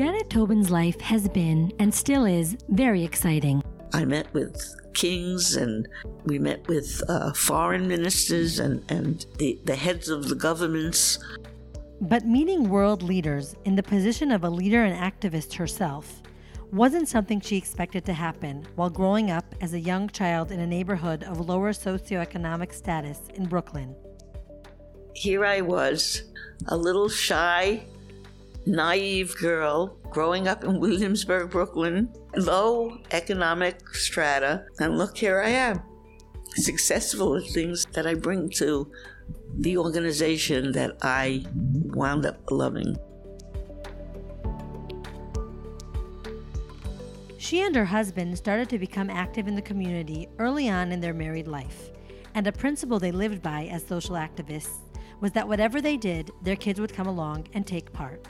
Janet Tobin's life has been and still is very exciting. I met with kings and we met with uh, foreign ministers and, and the, the heads of the governments. But meeting world leaders in the position of a leader and activist herself wasn't something she expected to happen while growing up as a young child in a neighborhood of lower socioeconomic status in Brooklyn. Here I was, a little shy, naive girl growing up in Williamsburg, Brooklyn, low economic strata, and look, here I am, successful at things that I bring to the organization that I wound up loving. She and her husband started to become active in the community early on in their married life, and a principle they lived by as social activists was that whatever they did, their kids would come along and take part.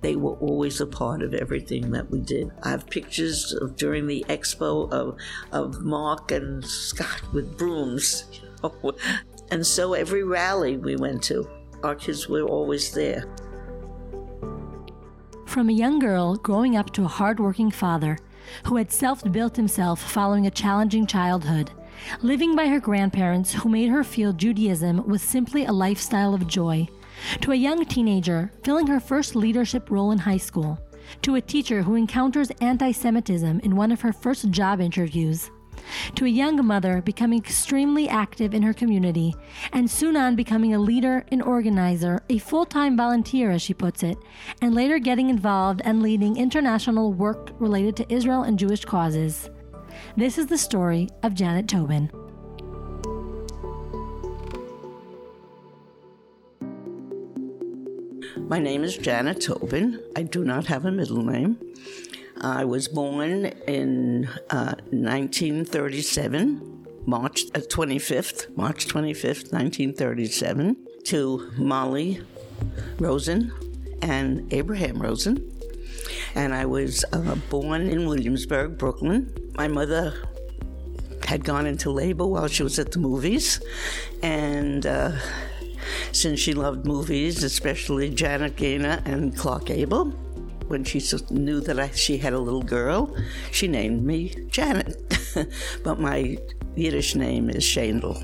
They were always a part of everything that we did. I have pictures of during the expo of, of Mark and Scott with brooms. and so every rally we went to, our kids were always there. From a young girl growing up to a hardworking father who had self built himself following a challenging childhood, living by her grandparents who made her feel Judaism was simply a lifestyle of joy, to a young teenager filling her first leadership role in high school, to a teacher who encounters anti Semitism in one of her first job interviews, to a young mother becoming extremely active in her community, and soon on becoming a leader, an organizer, a full time volunteer, as she puts it, and later getting involved and leading international work related to Israel and Jewish causes. This is the story of Janet Tobin. My name is Janet Tobin. I do not have a middle name. I was born in uh, 1937, March uh, 25th, March 25th, 1937, to Molly Rosen and Abraham Rosen. And I was uh, born in Williamsburg, Brooklyn. My mother had gone into labor while she was at the movies, and uh, since she loved movies, especially Janet Gaynor and Clark Gable. When she knew that I, she had a little girl, she named me Janet. but my Yiddish name is Shandel.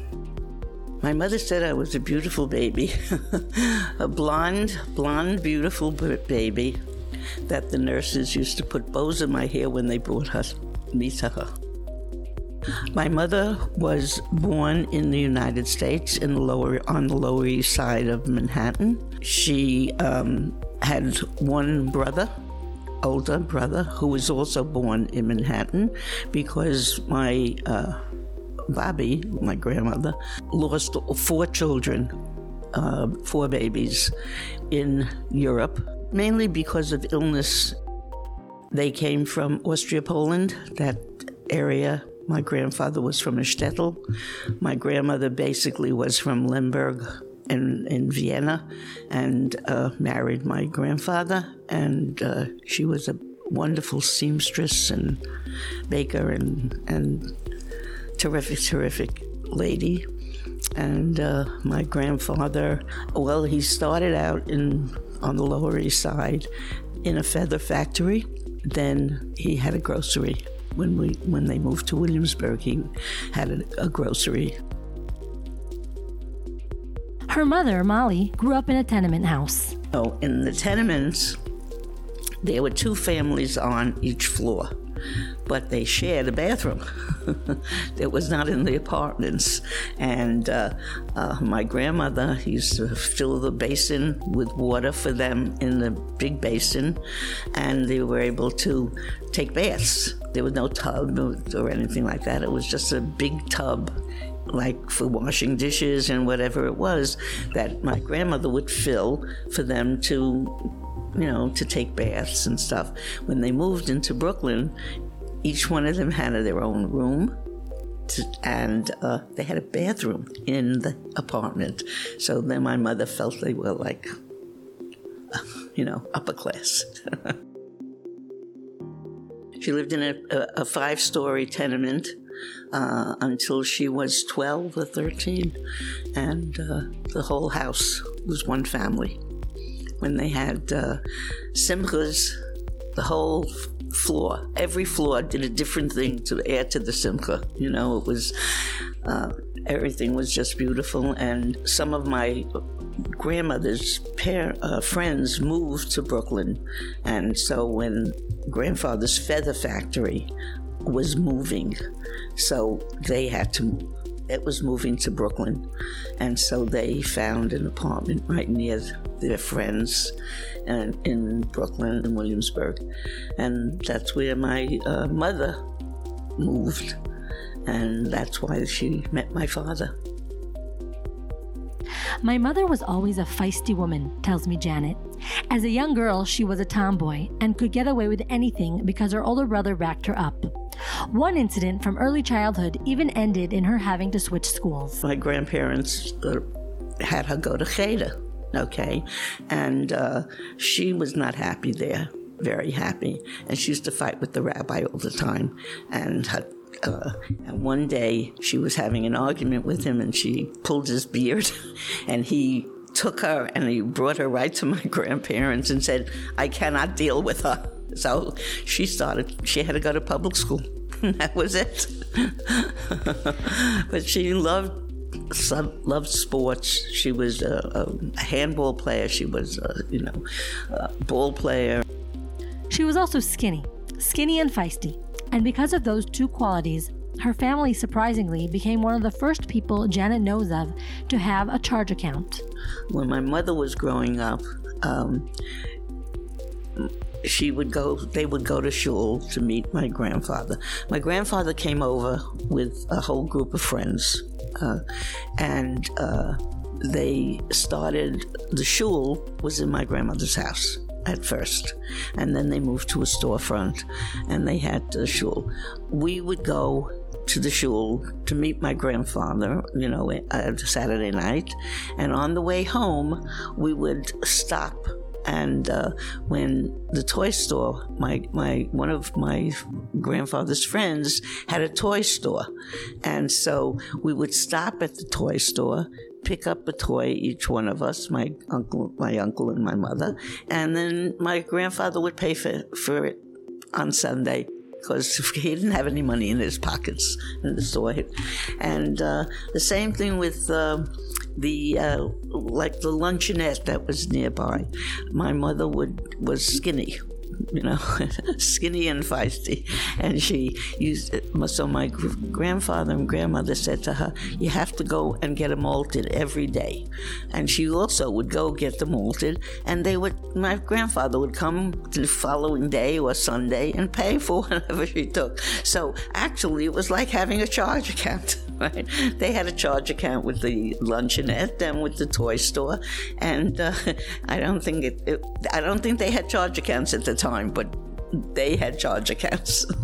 My mother said I was a beautiful baby, a blonde, blonde, beautiful baby that the nurses used to put bows in my hair when they brought her, me to her. My mother was born in the United States in the lower on the Lower East Side of Manhattan. She um, had one brother, older brother, who was also born in Manhattan, because my uh, Bobby, my grandmother, lost four children, uh, four babies, in Europe, mainly because of illness. They came from Austria, Poland, that area my grandfather was from a shtetl. My grandmother basically was from Lemberg in, in Vienna and uh, married my grandfather. And uh, she was a wonderful seamstress and baker and, and terrific, terrific lady. And uh, my grandfather, well, he started out in on the Lower East Side in a feather factory. Then he had a grocery when we when they moved to Williamsburg, he had a, a grocery. Her mother, Molly, grew up in a tenement house. Oh, in the tenements, there were two families on each floor but they shared a bathroom that was not in the apartments. And uh, uh, my grandmother used to fill the basin with water for them in the big basin, and they were able to take baths. There was no tub or anything like that, it was just a big tub like for washing dishes and whatever it was that my grandmother would fill for them to you know, to take baths and stuff. When they moved into Brooklyn, each one of them had their own room. And uh, they had a bathroom in the apartment. So then my mother felt they were like, you know, upper class. she lived in a, a five story tenement uh, until she was 12 or 13, and uh, the whole house was one family. When they had uh, simchas, the whole floor. Every floor did a different thing to add to the simcha. You know, it was uh, everything was just beautiful. And some of my grandmother's pair, uh, friends moved to Brooklyn, and so when grandfather's feather factory was moving, so they had to. Move it was moving to Brooklyn, and so they found an apartment right near their friends, and in Brooklyn and Williamsburg, and that's where my uh, mother moved, and that's why she met my father. My mother was always a feisty woman, tells me Janet. As a young girl, she was a tomboy and could get away with anything because her older brother backed her up. One incident from early childhood even ended in her having to switch schools. My grandparents uh, had her go to Cheder, okay? And uh, she was not happy there, very happy. And she used to fight with the rabbi all the time. And her uh, and one day she was having an argument with him and she pulled his beard and he took her and he brought her right to my grandparents and said, I cannot deal with her. So she started, she had to go to public school. And that was it. but she loved loved sports. She was a, a handball player. She was, a, you know, a ball player. She was also skinny, skinny and feisty. And because of those two qualities, her family surprisingly became one of the first people Janet knows of to have a charge account. When my mother was growing up, um, she would go they would go to shul to meet my grandfather my grandfather came over with a whole group of friends uh, and uh, they started the shul was in my grandmother's house at first, and then they moved to a storefront, and they had the shul. We would go to the shul to meet my grandfather, you know, uh, Saturday night, and on the way home, we would stop and uh, when the toy store, my my one of my grandfather's friends had a toy store, and so we would stop at the toy store pick up a toy, each one of us, my uncle, my uncle and my mother, and then my grandfather would pay for, for it on Sunday because he didn't have any money in his pockets in the store. And uh, the same thing with uh, the uh, like the luncheonette that was nearby. My mother would was skinny you know, skinny and feisty. And she used it. So my grandfather and grandmother said to her, You have to go and get them malted every day. And she also would go get them malted, and they would, my grandfather would come the following day or Sunday and pay for whatever she took. So actually, it was like having a charge account. Right? They had a charge account with the luncheonette and with the toy store, and uh, I don't think it, it, I don't think they had charge accounts at the time, but they had charge accounts.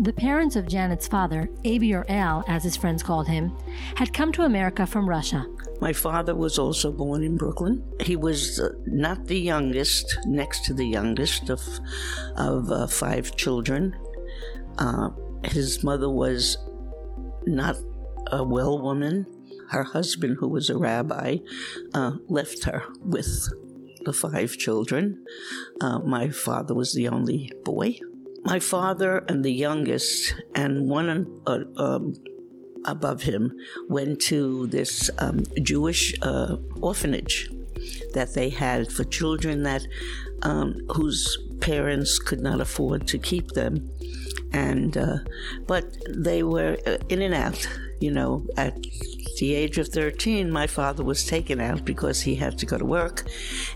The parents of Janet's father, Abi or Al, as his friends called him, had come to America from Russia. My father was also born in Brooklyn. He was uh, not the youngest, next to the youngest of, of uh, five children. Uh, his mother was not a well woman. Her husband, who was a rabbi, uh, left her with the five children. Uh, my father was the only boy. My father and the youngest, and one uh, um, above him, went to this um, Jewish uh, orphanage that they had for children that um, whose parents could not afford to keep them, and uh, but they were uh, in and out. You know, at the age of 13, my father was taken out because he had to go to work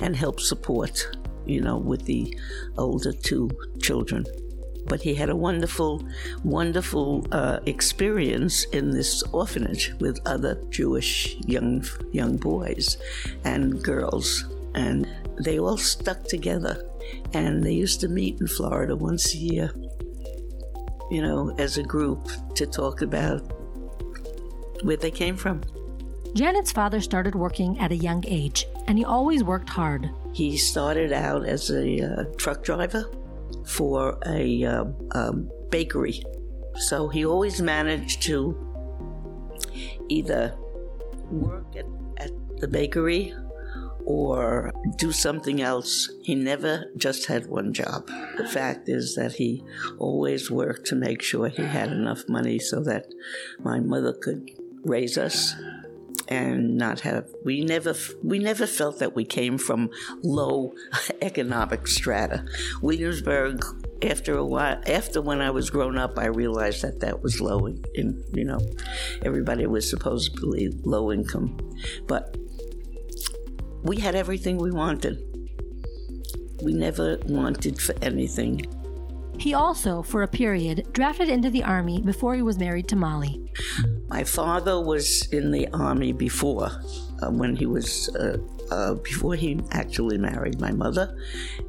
and help support, you know, with the older two children. But he had a wonderful, wonderful uh, experience in this orphanage with other Jewish young young boys and girls, and they all stuck together. And they used to meet in Florida once a year, you know, as a group to talk about where they came from. Janet's father started working at a young age, and he always worked hard. He started out as a uh, truck driver for a uh, um, bakery. So he always managed to either work at, at the bakery or do something else. He never just had one job. The fact is that he always worked to make sure he had enough money so that my mother could raise us and not have we never we never felt that we came from low economic strata williamsburg after a while after when i was grown up i realized that that was low in you know everybody was supposedly low income but we had everything we wanted we never wanted for anything he also, for a period, drafted into the Army before he was married to Molly. My father was in the Army before, uh, when he was, uh, uh, before he actually married my mother,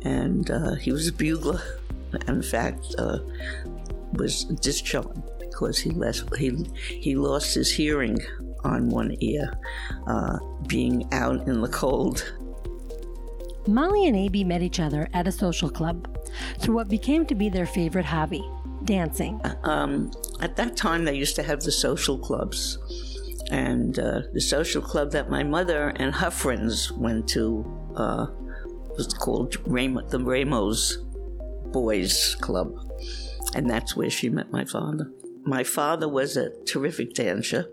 and uh, he was a bugler. In fact, uh, was discharged because he, left, he, he lost his hearing on one ear, uh, being out in the cold Molly and AB met each other at a social club through what became to be their favorite hobby dancing. Um, at that time, they used to have the social clubs. And uh, the social club that my mother and her friends went to uh, was called Ram- the Ramos Boys Club. And that's where she met my father. My father was a terrific dancer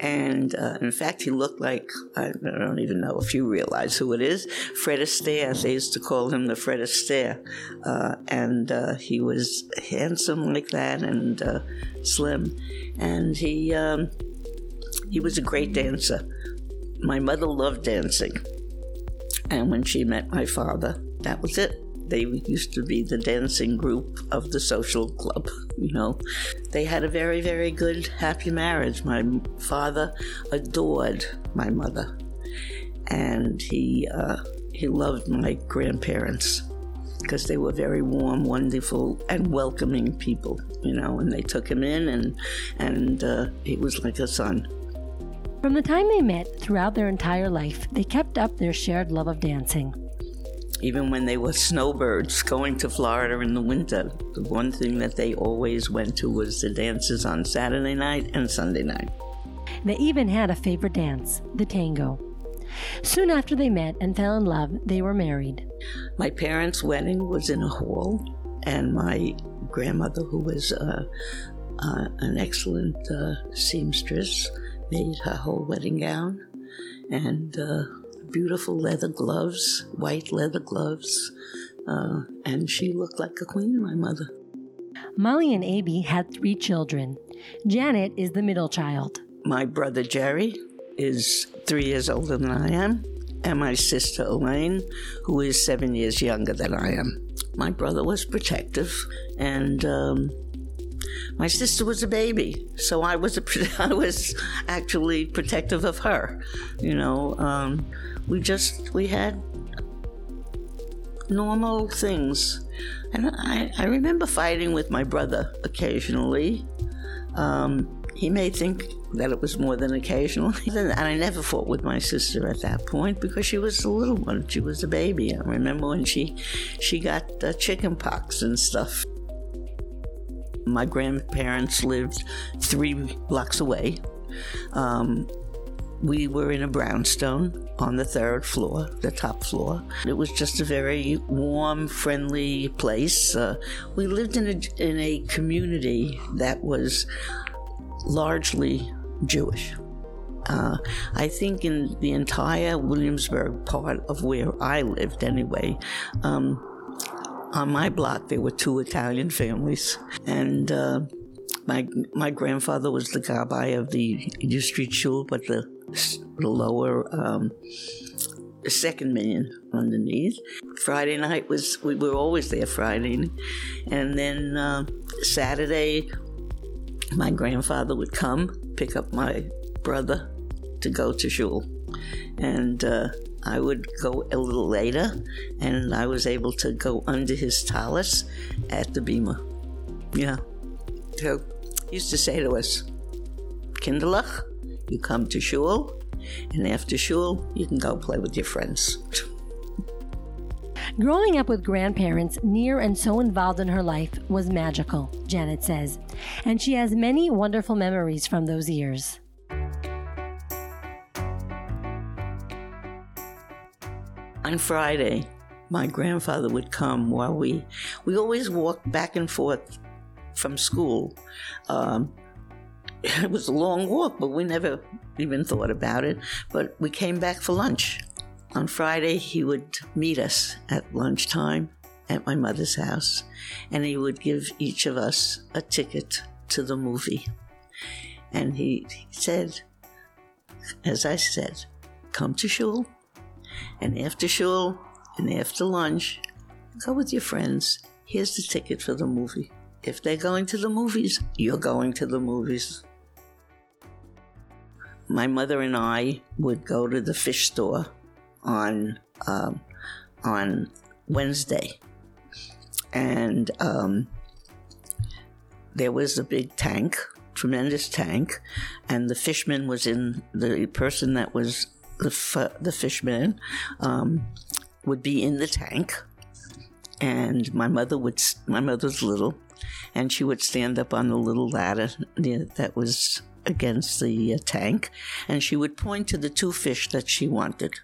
and uh, in fact, he looked like I don't even know if you realize who it is Fred Astaire. They used to call him the Fred Astaire. Uh, and uh, he was handsome like that and uh, slim. And he, um, he was a great dancer. My mother loved dancing. And when she met my father, that was it. They used to be the dancing group of the social club, you know. They had a very, very good, happy marriage. My father adored my mother, and he, uh, he loved my grandparents because they were very warm, wonderful, and welcoming people, you know. And they took him in, and and uh, he was like a son. From the time they met throughout their entire life, they kept up their shared love of dancing even when they were snowbirds going to Florida in the winter. The one thing that they always went to was the dances on Saturday night and Sunday night. They even had a favorite dance, the tango. Soon after they met and fell in love, they were married. My parents' wedding was in a hall, and my grandmother, who was uh, uh, an excellent uh, seamstress, made her whole wedding gown. And uh, beautiful leather gloves, white leather gloves, uh, and she looked like a queen, my mother. Molly and AB had three children. Janet is the middle child. My brother Jerry is three years older than I am, and my sister Elaine, who is seven years younger than I am. My brother was protective, and um, my sister was a baby, so I was a, I was actually protective of her. You know, um, we just we had normal things, and I, I remember fighting with my brother occasionally. Um, he may think that it was more than occasional. and I never fought with my sister at that point because she was a little one. She was a baby. I remember when she she got uh, chicken pox and stuff. My grandparents lived three blocks away. Um, we were in a brownstone on the third floor, the top floor. It was just a very warm, friendly place. Uh, we lived in a, in a community that was largely Jewish. Uh, I think in the entire Williamsburg part of where I lived, anyway, um, on my block there were two Italian families, and uh, my my grandfather was the gabbai of the Street Shul, but the lower um, second minyan underneath. Friday night was we were always there Friday, and then uh, Saturday, my grandfather would come pick up my brother to go to shul, and. Uh, I would go a little later, and I was able to go under his tallis at the bima. Yeah. So he used to say to us, Kinderlach, you come to shul, and after shul, you can go play with your friends. Growing up with grandparents near and so involved in her life was magical, Janet says, and she has many wonderful memories from those years. on Friday, my grandfather would come while we we always walked back and forth from school. Um, it was a long walk, but we never even thought about it. But we came back for lunch. On Friday, he would meet us at lunchtime at my mother's house, and he would give each of us a ticket to the movie. And he, said, as I said, come to shul, and after shul and after lunch, go with your friends. Here's the ticket for the movie. If they're going to the movies, you're going to the movies. My mother and I would go to the fish store on um, on Wednesday, and um, there was a big tank, tremendous tank, and the fishman was in the person that was the f- the fishman um, would be in the tank, and my mother would my mother's little, and she would stand up on the little ladder that was against the uh, tank, and she would point to the two fish that she wanted.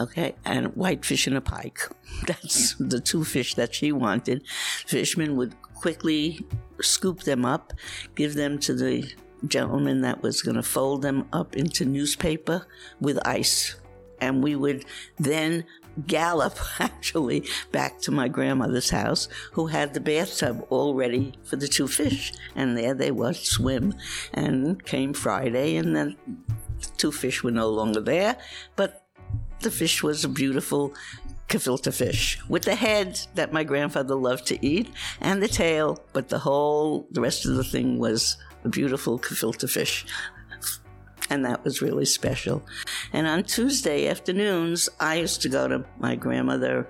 Okay, and whitefish and a pike. That's the two fish that she wanted. Fishman would quickly scoop them up, give them to the gentleman that was going to fold them up into newspaper with ice. And we would then gallop actually back to my grandmother's house, who had the bathtub all ready for the two fish. And there they would swim. And came Friday, and then the two fish were no longer there, but the fish was a beautiful gefilte fish with the head that my grandfather loved to eat and the tail, but the whole, the rest of the thing was a beautiful gefilte fish and that was really special. And on Tuesday afternoons, I used to go to my grandmother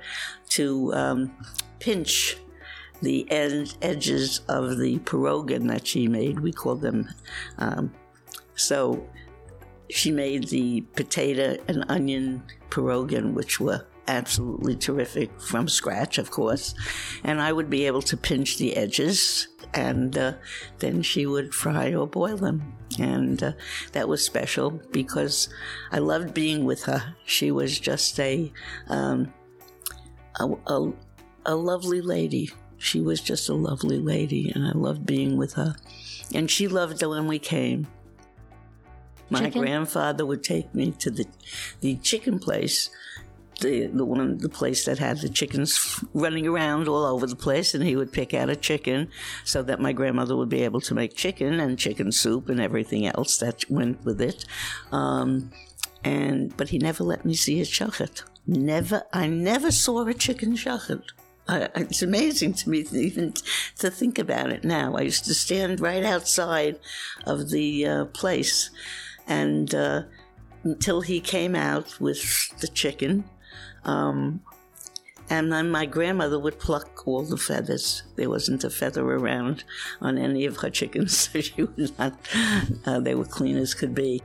to um, pinch the ed- edges of the pierogan that she made. We called them. Um, so she made the potato and onion pierogan, which were absolutely terrific from scratch, of course. And I would be able to pinch the edges, and uh, then she would fry or boil them. And uh, that was special because I loved being with her. She was just a, um, a, a, a lovely lady. She was just a lovely lady, and I loved being with her. And she loved it when we came. My chicken? grandfather would take me to the the chicken place the the one the place that had the chickens running around all over the place, and he would pick out a chicken so that my grandmother would be able to make chicken and chicken soup and everything else that went with it. Um, and but he never let me see a shochet. Never, I never saw a chicken shochet. it's amazing to me even to think about it now. I used to stand right outside of the uh, place, and uh, until he came out with the chicken, um, and then my grandmother would pluck all the feathers. There wasn't a feather around on any of her chickens, so she was not, uh, they were clean as could be.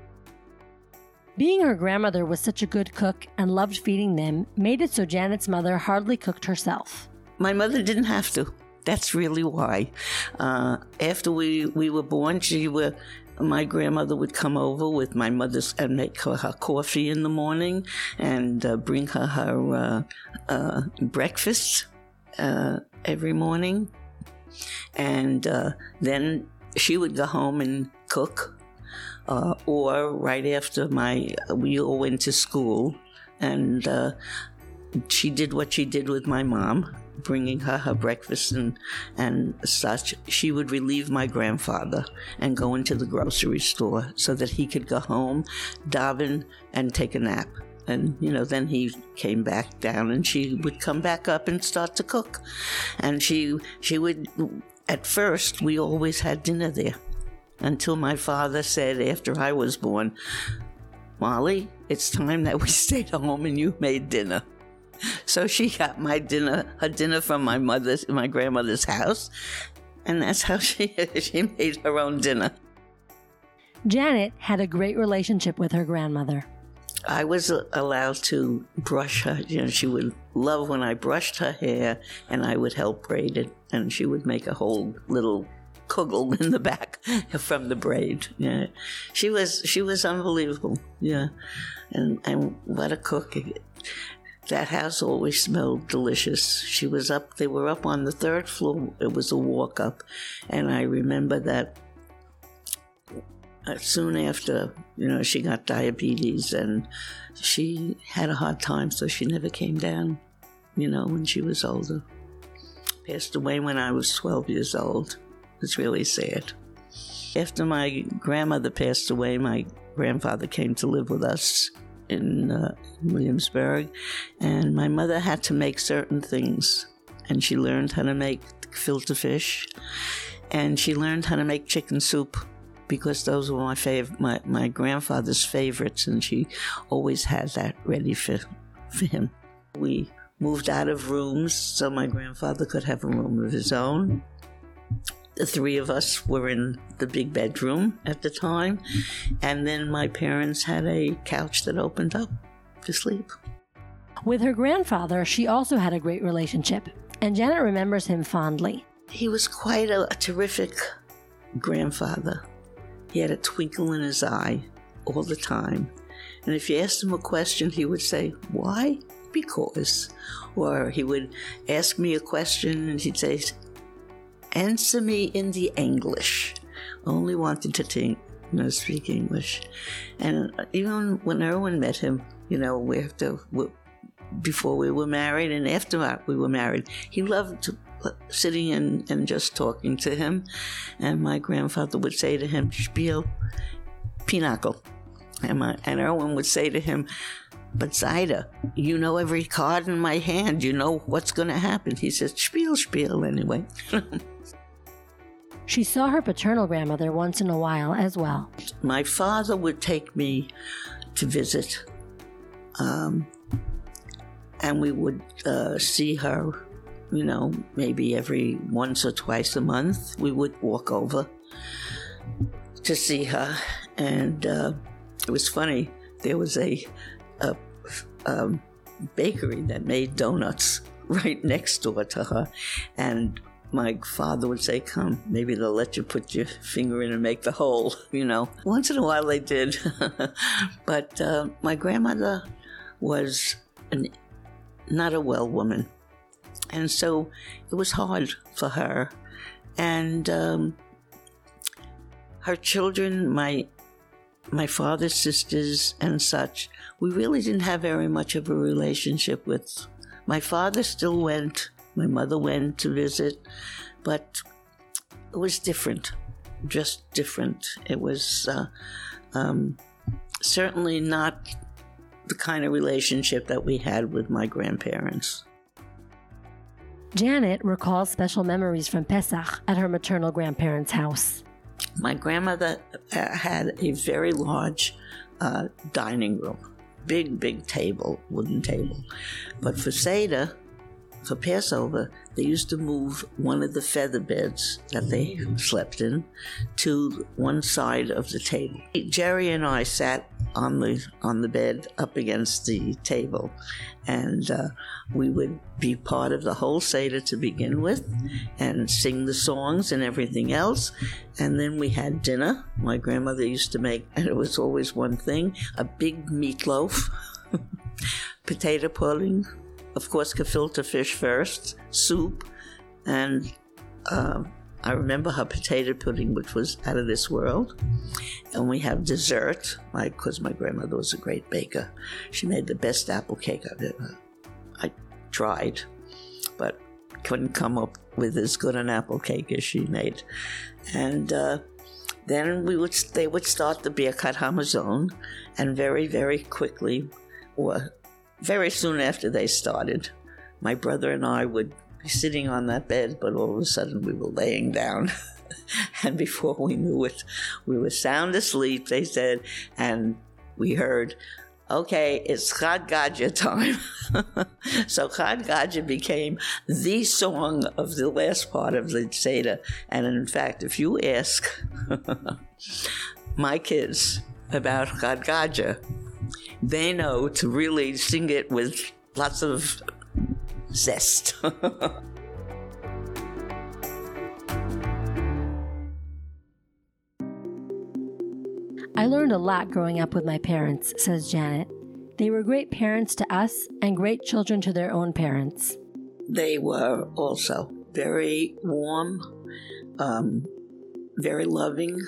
Being her grandmother was such a good cook and loved feeding them made it so Janet's mother hardly cooked herself. My mother didn't have to. That's really why. Uh, after we, we were born, she were my grandmother would come over with my mother's and make her, her coffee in the morning and uh, bring her her uh, uh, breakfast uh, every morning. And uh, then she would go home and cook. Uh, or right after my, we all went to school and she did what she did with my mom bringing her her breakfast and, and such, she would relieve my grandfather and go into the grocery store so that he could go home, daven, and take a nap. And, you know, then he came back down and she would come back up and start to cook. And she, she would, at first, we always had dinner there until my father said after I was born, Molly, it's time that we stayed home and you made dinner. So she got my dinner, her dinner from my mother's, my grandmother's house, and that's how she she made her own dinner. Janet had a great relationship with her grandmother. I was allowed to brush her. You know, she would love when I brushed her hair, and I would help braid it, and she would make a whole little kugel in the back from the braid. Yeah, she was she was unbelievable. Yeah, and and what a cook! That house always smelled delicious. She was up, they were up on the third floor. It was a walk up. And I remember that uh, soon after, you know, she got diabetes and she had a hard time, so she never came down, you know, when she was older. Passed away when I was 12 years old. It's really sad. After my grandmother passed away, my grandfather came to live with us in uh, Williamsburg, and my mother had to make certain things, and she learned how to make filter fish, and she learned how to make chicken soup because those were my fav- my, my grandfather's favorites, and she always had that ready for, for him. We moved out of rooms so my grandfather could have a room of his own. The three of us were in the big bedroom at the time, and then my parents had a couch that opened up to sleep. With her grandfather, she also had a great relationship, and Janet remembers him fondly. He was quite a, a terrific grandfather. He had a twinkle in his eye all the time. And if you asked him a question, he would say, Why? Because. Or he would ask me a question and he'd say, Answer me in the English. Only wanted to think, you know, speak English. And uh, even when Erwin met him, you know, we have to, before we were married and after we were married, he loved sitting and, and just talking to him. And my grandfather would say to him, Spiel, Pinochle. And, my, and Erwin would say to him, but Zaida, you know every card in my hand. You know what's going to happen. He says, Spiel, Spiel, anyway. she saw her paternal grandmother once in a while as well. My father would take me to visit, um, and we would uh, see her you know, maybe every once or twice a month, we would walk over to see her. And uh, it was funny. There was a, a, um, bakery that made donuts right next door to her. And my father would say, Come, maybe they'll let you put your finger in and make the hole, you know. Once in a while they did. but uh, my grandmother was an, not a well woman. And so it was hard for her. And um, her children, my my father's sisters and such, we really didn't have very much of a relationship with. My father still went, my mother went to visit, but it was different, just different. It was uh, um, certainly not the kind of relationship that we had with my grandparents. Janet recalls special memories from Pesach at her maternal grandparents' house. My grandmother uh, had a very large uh, dining room, big, big table, wooden table. But for Seder, for Passover, they used to move one of the feather beds that they slept in to one side of the table. Jerry and I sat on the on the bed up against the table, and uh, we would be part of the whole seder to begin with, and sing the songs and everything else, and then we had dinner. My grandmother used to make, and it was always one thing: a big meatloaf, potato pudding, of course, gefilte fish first, soup, and. Uh, I remember her potato pudding, which was out of this world. And we have dessert, because my grandmother was a great baker. She made the best apple cake I've ever. I tried, but couldn't come up with as good an apple cake as she made. And uh, then we would, they would start the Birkat Hamazon, and very, very quickly, very soon after they started, my brother and I would be sitting on that bed, but all of a sudden we were laying down. and before we knew it, we were sound asleep, they said, and we heard, okay, it's Chad Gadya time. so Chad Gadya became the song of the last part of the Seder. And in fact, if you ask my kids about Chad Gadya, they know to really sing it with lots of zest. I learned a lot growing up with my parents, says Janet. They were great parents to us and great children to their own parents. They were also very warm, um, very loving,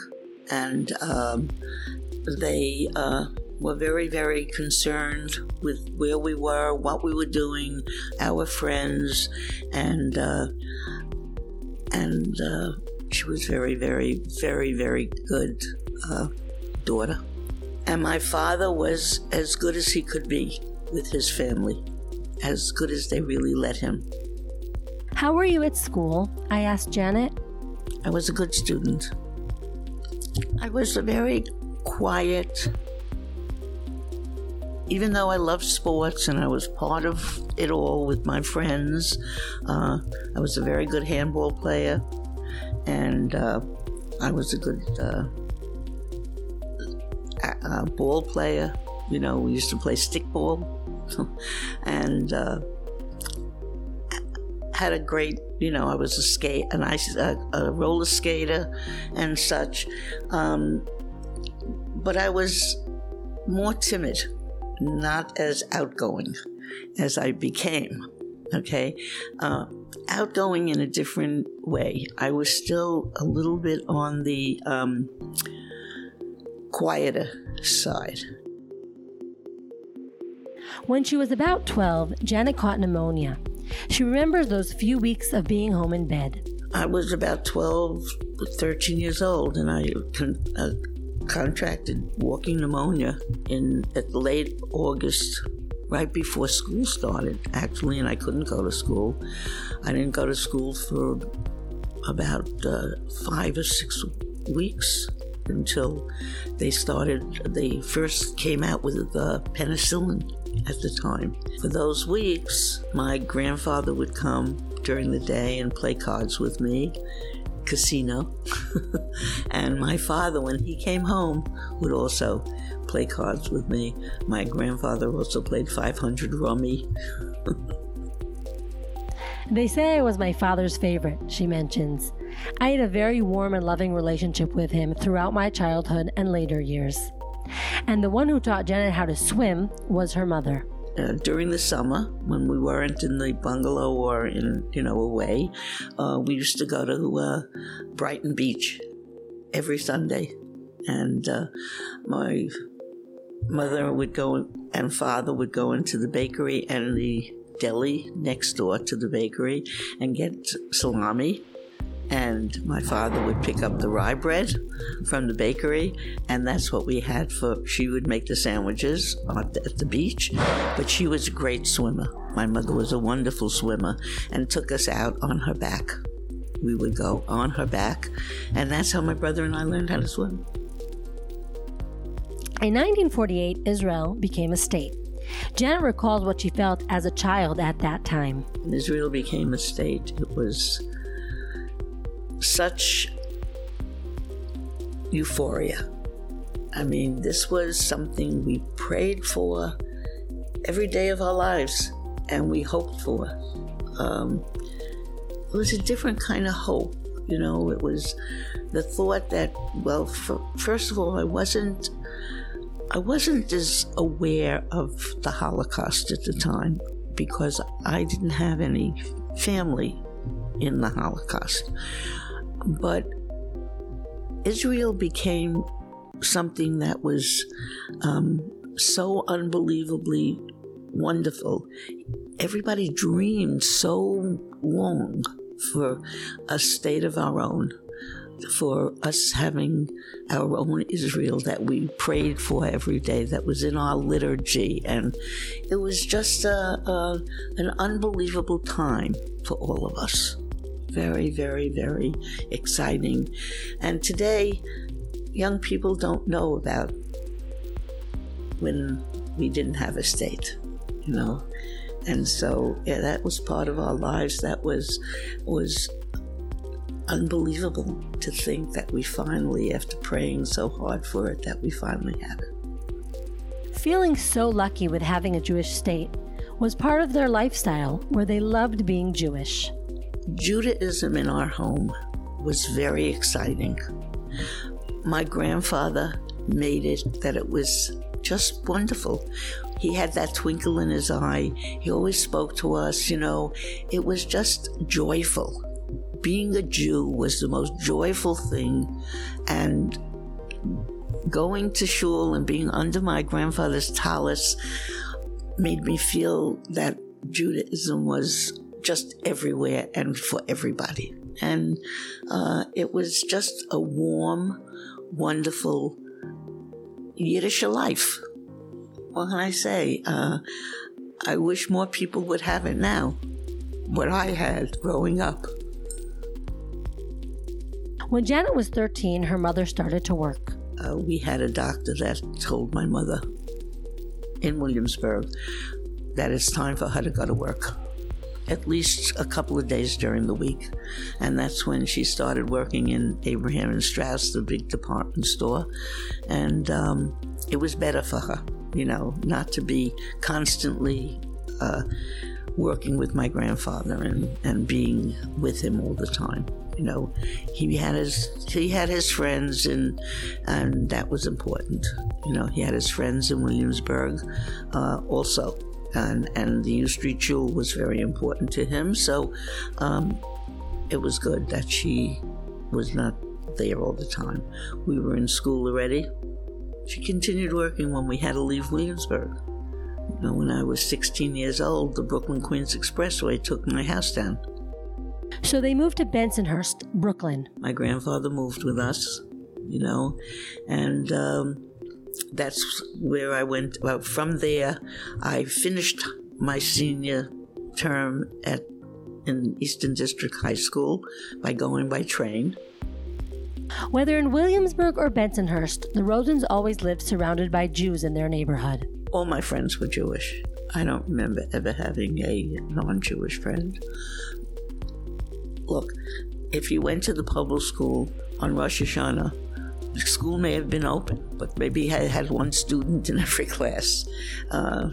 and um, they uh, were very, very concerned with where we were, what we were doing, our friends, and uh, and uh, she was very, very, very, very good uh, daughter. And my father was as good as he could be with his family, as good as they really let him. How were you at school? I asked Janet. I was a good student. I was a very quiet, even though I loved sports and I was part of it all with my friends. Uh, I was a very good handball player, and uh, I was a good uh, ball player. You know, we used to play stickball, and uh, had a great. You know, I was a skate, an ice, a, a roller skater, and such. Um, but I was more timid, not as outgoing as I became. Okay, uh, outgoing in a different way. I was still a little bit on the um, quieter side. When she was about 12, Janet caught pneumonia. She remembers those few weeks of being home in bed. I was about 12, 13 years old, and I uh, contracted walking pneumonia in at late August, right before school started, actually, and I couldn't go to school. I didn't go to school for about uh, five or six weeks until they started, they first came out with the penicillin at the time. For those weeks, my grandfather would come during the day and play cards with me, casino. and my father, when he came home, would also play cards with me. My grandfather also played 500 rummy. they say I was my father's favorite, she mentions. I had a very warm and loving relationship with him throughout my childhood and later years. And the one who taught Janet how to swim was her mother. Uh, during the summer, when we weren't in the bungalow or in, you know, away, uh, we used to go to uh, Brighton Beach every Sunday. And uh, my mother would go and father would go into the bakery and the deli next door to the bakery and get salami and my father would pick up the rye bread from the bakery, and that's what we had for. She would make the sandwiches at the, at the beach, but she was a great swimmer. My mother was a wonderful swimmer and took us out on her back. We would go on her back, and that's how my brother and I learned how to swim. In 1948, Israel became a state. Janet recalls what she felt as a child at that time. Israel became a state. It was such euphoria. I mean, this was something we prayed for every day of our lives and we hoped for. Um, it was a different kind of hope. You know, it was the thought that, well, for, first of all, I wasn't. I wasn't as aware of the Holocaust at the time because I didn't have any family in the Holocaust. But Israel became something that was um, so unbelievably wonderful. Everybody dreamed so long for a state of our own, for us having our own Israel that we prayed for every day, that was in our liturgy. And it was just a, a, an unbelievable time for all of us very, very, very exciting. And today, young people don't know about when we didn't have a state, you know. And so yeah, that was part of our lives. That was was unbelievable to think that we finally, after praying so hard for it, that we finally have it. Feeling so lucky with having a Jewish state was part of their lifestyle where they loved being Jewish. Judaism in our home was very exciting. My grandfather made it that it was just wonderful. he had that twinkle in his eye. He always spoke to us, you know. It was just joyful. Being a Jew was the most joyful thing. And going to shul and being under my grandfather's tallis made me feel that Judaism was just everywhere and for everybody. And uh, it was just a warm, wonderful Yiddish life. What can I say? Uh, I wish more people would have it now, what I had growing up. When Janet was 13, her mother started to work. Uh, we had a doctor that told my mother in Williamsburg that it's time for her to go to work at least a couple of days during the week. And that's when she started working in Abraham and Straus, the big department store. And um, it was better for her, you know, not to be constantly uh, working with my grandfather and, and being with him all the time. You know, he had his he had his friends and and that was important. You know, he had his friends in Williamsburg uh, also and, and the Hewes Street Shul was very important to him. So um, it was good that she was not there all the time. We were in school already. She continued working when we had to leave Williamsburg. You know, when I was 16 years old, the Brooklyn Queens Expressway took my house down. So they moved to Bensonhurst, Brooklyn. My grandfather moved with us, you know, and um, that's where I went. Well, from there, I finished my senior term at in Eastern District High School by going by train. Whether in Williamsburg or Bensonhurst, the Rosens always lived surrounded by Jews in their neighborhood. All my friends were Jewish. I don't remember ever having a non Jewish friend. Look, if you went to the public school on Rosh Hashanah, the school may have been open, but maybe had had one student in every class. Uh,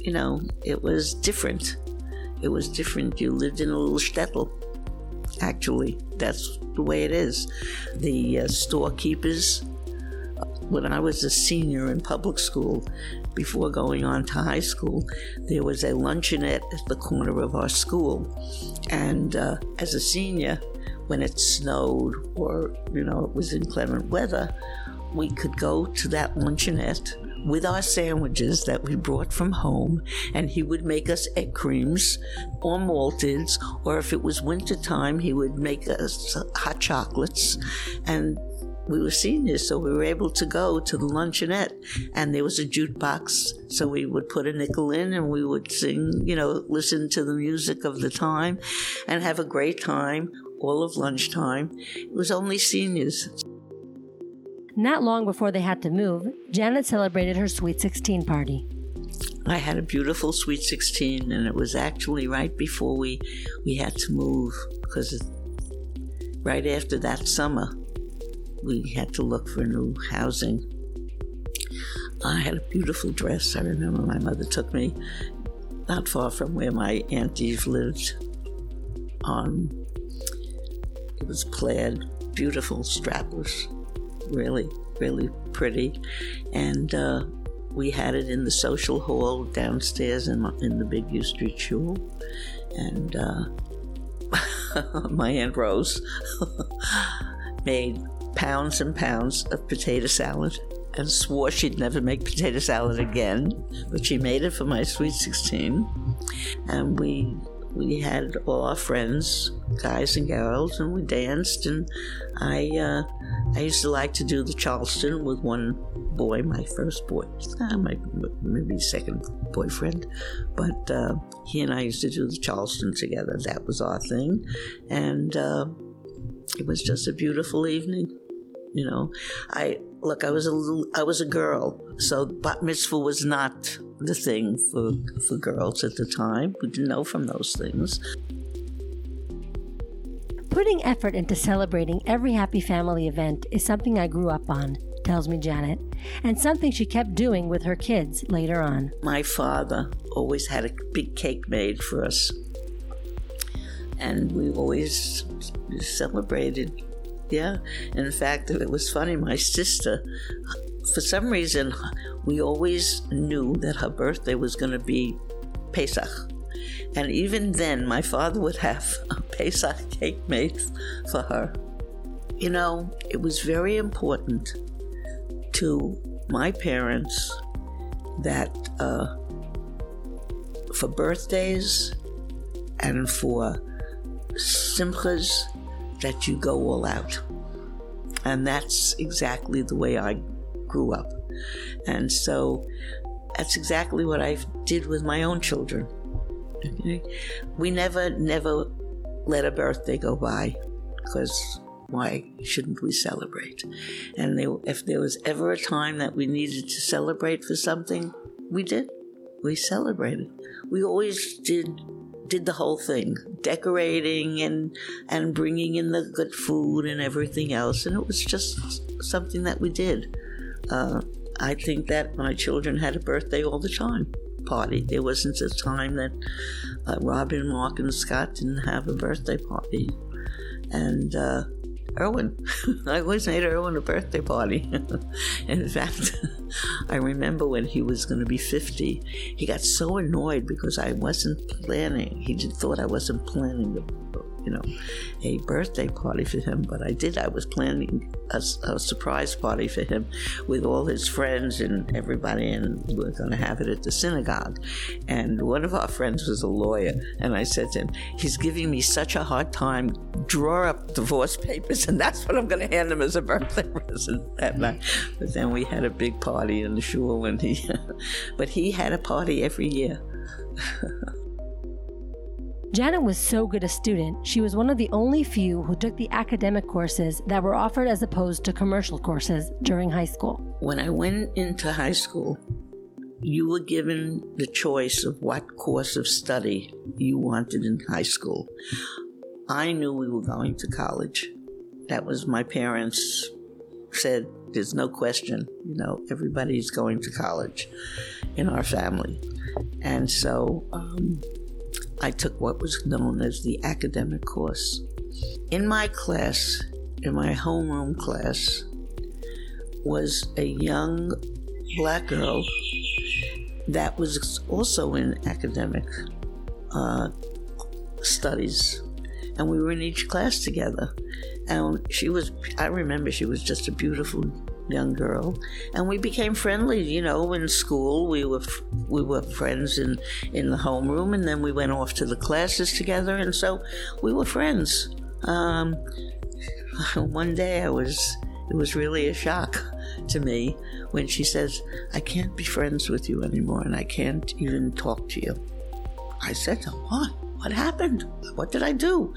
you know, it was different. It was different. You lived in a little shtetl. Actually, that's the way it is. The uh, storekeepers. When I was a senior in public school, before going on to high school, there was a luncheonette at the corner of our school. And uh, as a senior, when it snowed or, you know, it was inclement weather, we could go to that luncheonette with our sandwiches that we brought from home, and he would make us egg creams or malteds, or if it was winter time, he would make us hot chocolates. And we were seniors, so we were able to go to the luncheonette, and there was a jukebox, so we would put a nickel in, and we would sing, you know, listen to the music of the time, and have a great time all of lunchtime. It was only seniors. Not long before they had to move, Janet celebrated her Sweet 16 party. I had a beautiful Sweet 16, and it was actually right before we, we had to move because right after that summer, we had to look for new housing. I had a beautiful dress. I remember my mother took me not far from where my aunties lived on it was plaid, beautiful, strapless, really, really pretty. And uh, we had it in the social hall downstairs in, in the big Hewes Street Shul. And uh, my Aunt Rose made pounds and pounds of potato salad and swore she'd never make potato salad again, but she made it for my sweet 16. And we we had all our friends, guys and girls, and we danced. And I, uh, I used to like to do the Charleston with one boy, my first boy, uh, my maybe second boyfriend, but uh, he and I used to do the Charleston together. That was our thing, and uh, it was just a beautiful evening. You know, I look. I was a little. I was a girl, so bat mitzvah was not the thing for, for girls at the time. We didn't know from those things. Putting effort into celebrating every happy family event is something I grew up on, tells me Janet, and something she kept doing with her kids later on. My father always had a big cake made for us, and we always celebrated Yeah. In fact, it was funny. My sister, for some reason, we always knew that her birthday was going to be Pesach. And even then, my father would have a Pesach cake made for her. You know, it was very important to my parents that uh, for birthdays and for simchas that you go all out. And that's exactly the way I grew up. And so that's exactly what I did with my own children. Okay? We never, never let a birthday go by because why shouldn't we celebrate? And they, if there was ever a time that we needed to celebrate for something, we did. We celebrated. We always did did the whole thing, decorating and and bringing in the good food and everything else, and it was just something that we did. Uh, I think that my children had a birthday all the time party. There wasn't a time that uh, Robin, Mark, and Scott didn't have a birthday party, and. Uh, Erwin. I always made Erwin a birthday party. in fact, I remember when he was going to be 50, he got so annoyed because I wasn't planning. He thought I wasn't planning the you know, a birthday party for him, but I did. I was planning a, a surprise party for him with all his friends and everybody, and we were going to have it at the synagogue. And one of our friends was a lawyer, and I said to him, He's giving me such a hard time. Draw up divorce papers, and that's what I'm going to hand him as a birthday present that night. But then we had a big party in the shul, and he, but he had a party every year. Janet was so good a student, she was one of the only few who took the academic courses that were offered as opposed to commercial courses during high school. When I went into high school, you were given the choice of what course of study you wanted in high school. I knew we were going to college. That was my parents said, there's no question, you know, everybody's going to college in our family. And so, um, I took what was known as the academic course. In my class, in my homeroom class, was a young black girl that was also in academic uh, studies. And we were in each class together. And she was, I remember she was just a beautiful young girl, and we became friendly. You know, in school we were we were friends in in the homeroom, and then we went off to the classes together, and so we were friends. Um, one day I was it was really a shock to me when she says, "I can't be friends with you anymore, and I can't even talk to you." I said to "What? What happened? What did I do?"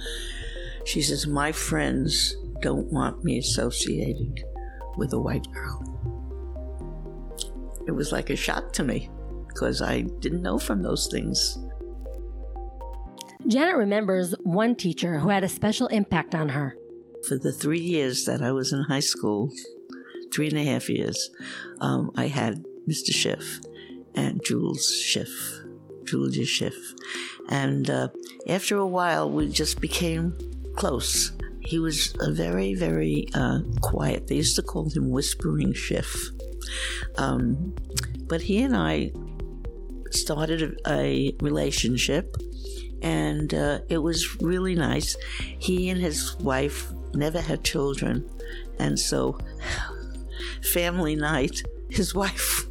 She says, "My friends." Don't want me associating with a white girl. It was like a shock to me because I didn't know from those things. Janet remembers one teacher who had a special impact on her. For the three years that I was in high school, three and a half years, um, I had Mr. Schiff and Jules Schiff, Julia Schiff. And uh, after a while, we just became close. He was a very, very uh, quiet. They used to call him Whispering Schiff. Um, but he and I started a, a relationship, and uh, it was really nice. He and his wife never had children, and so family night, his wife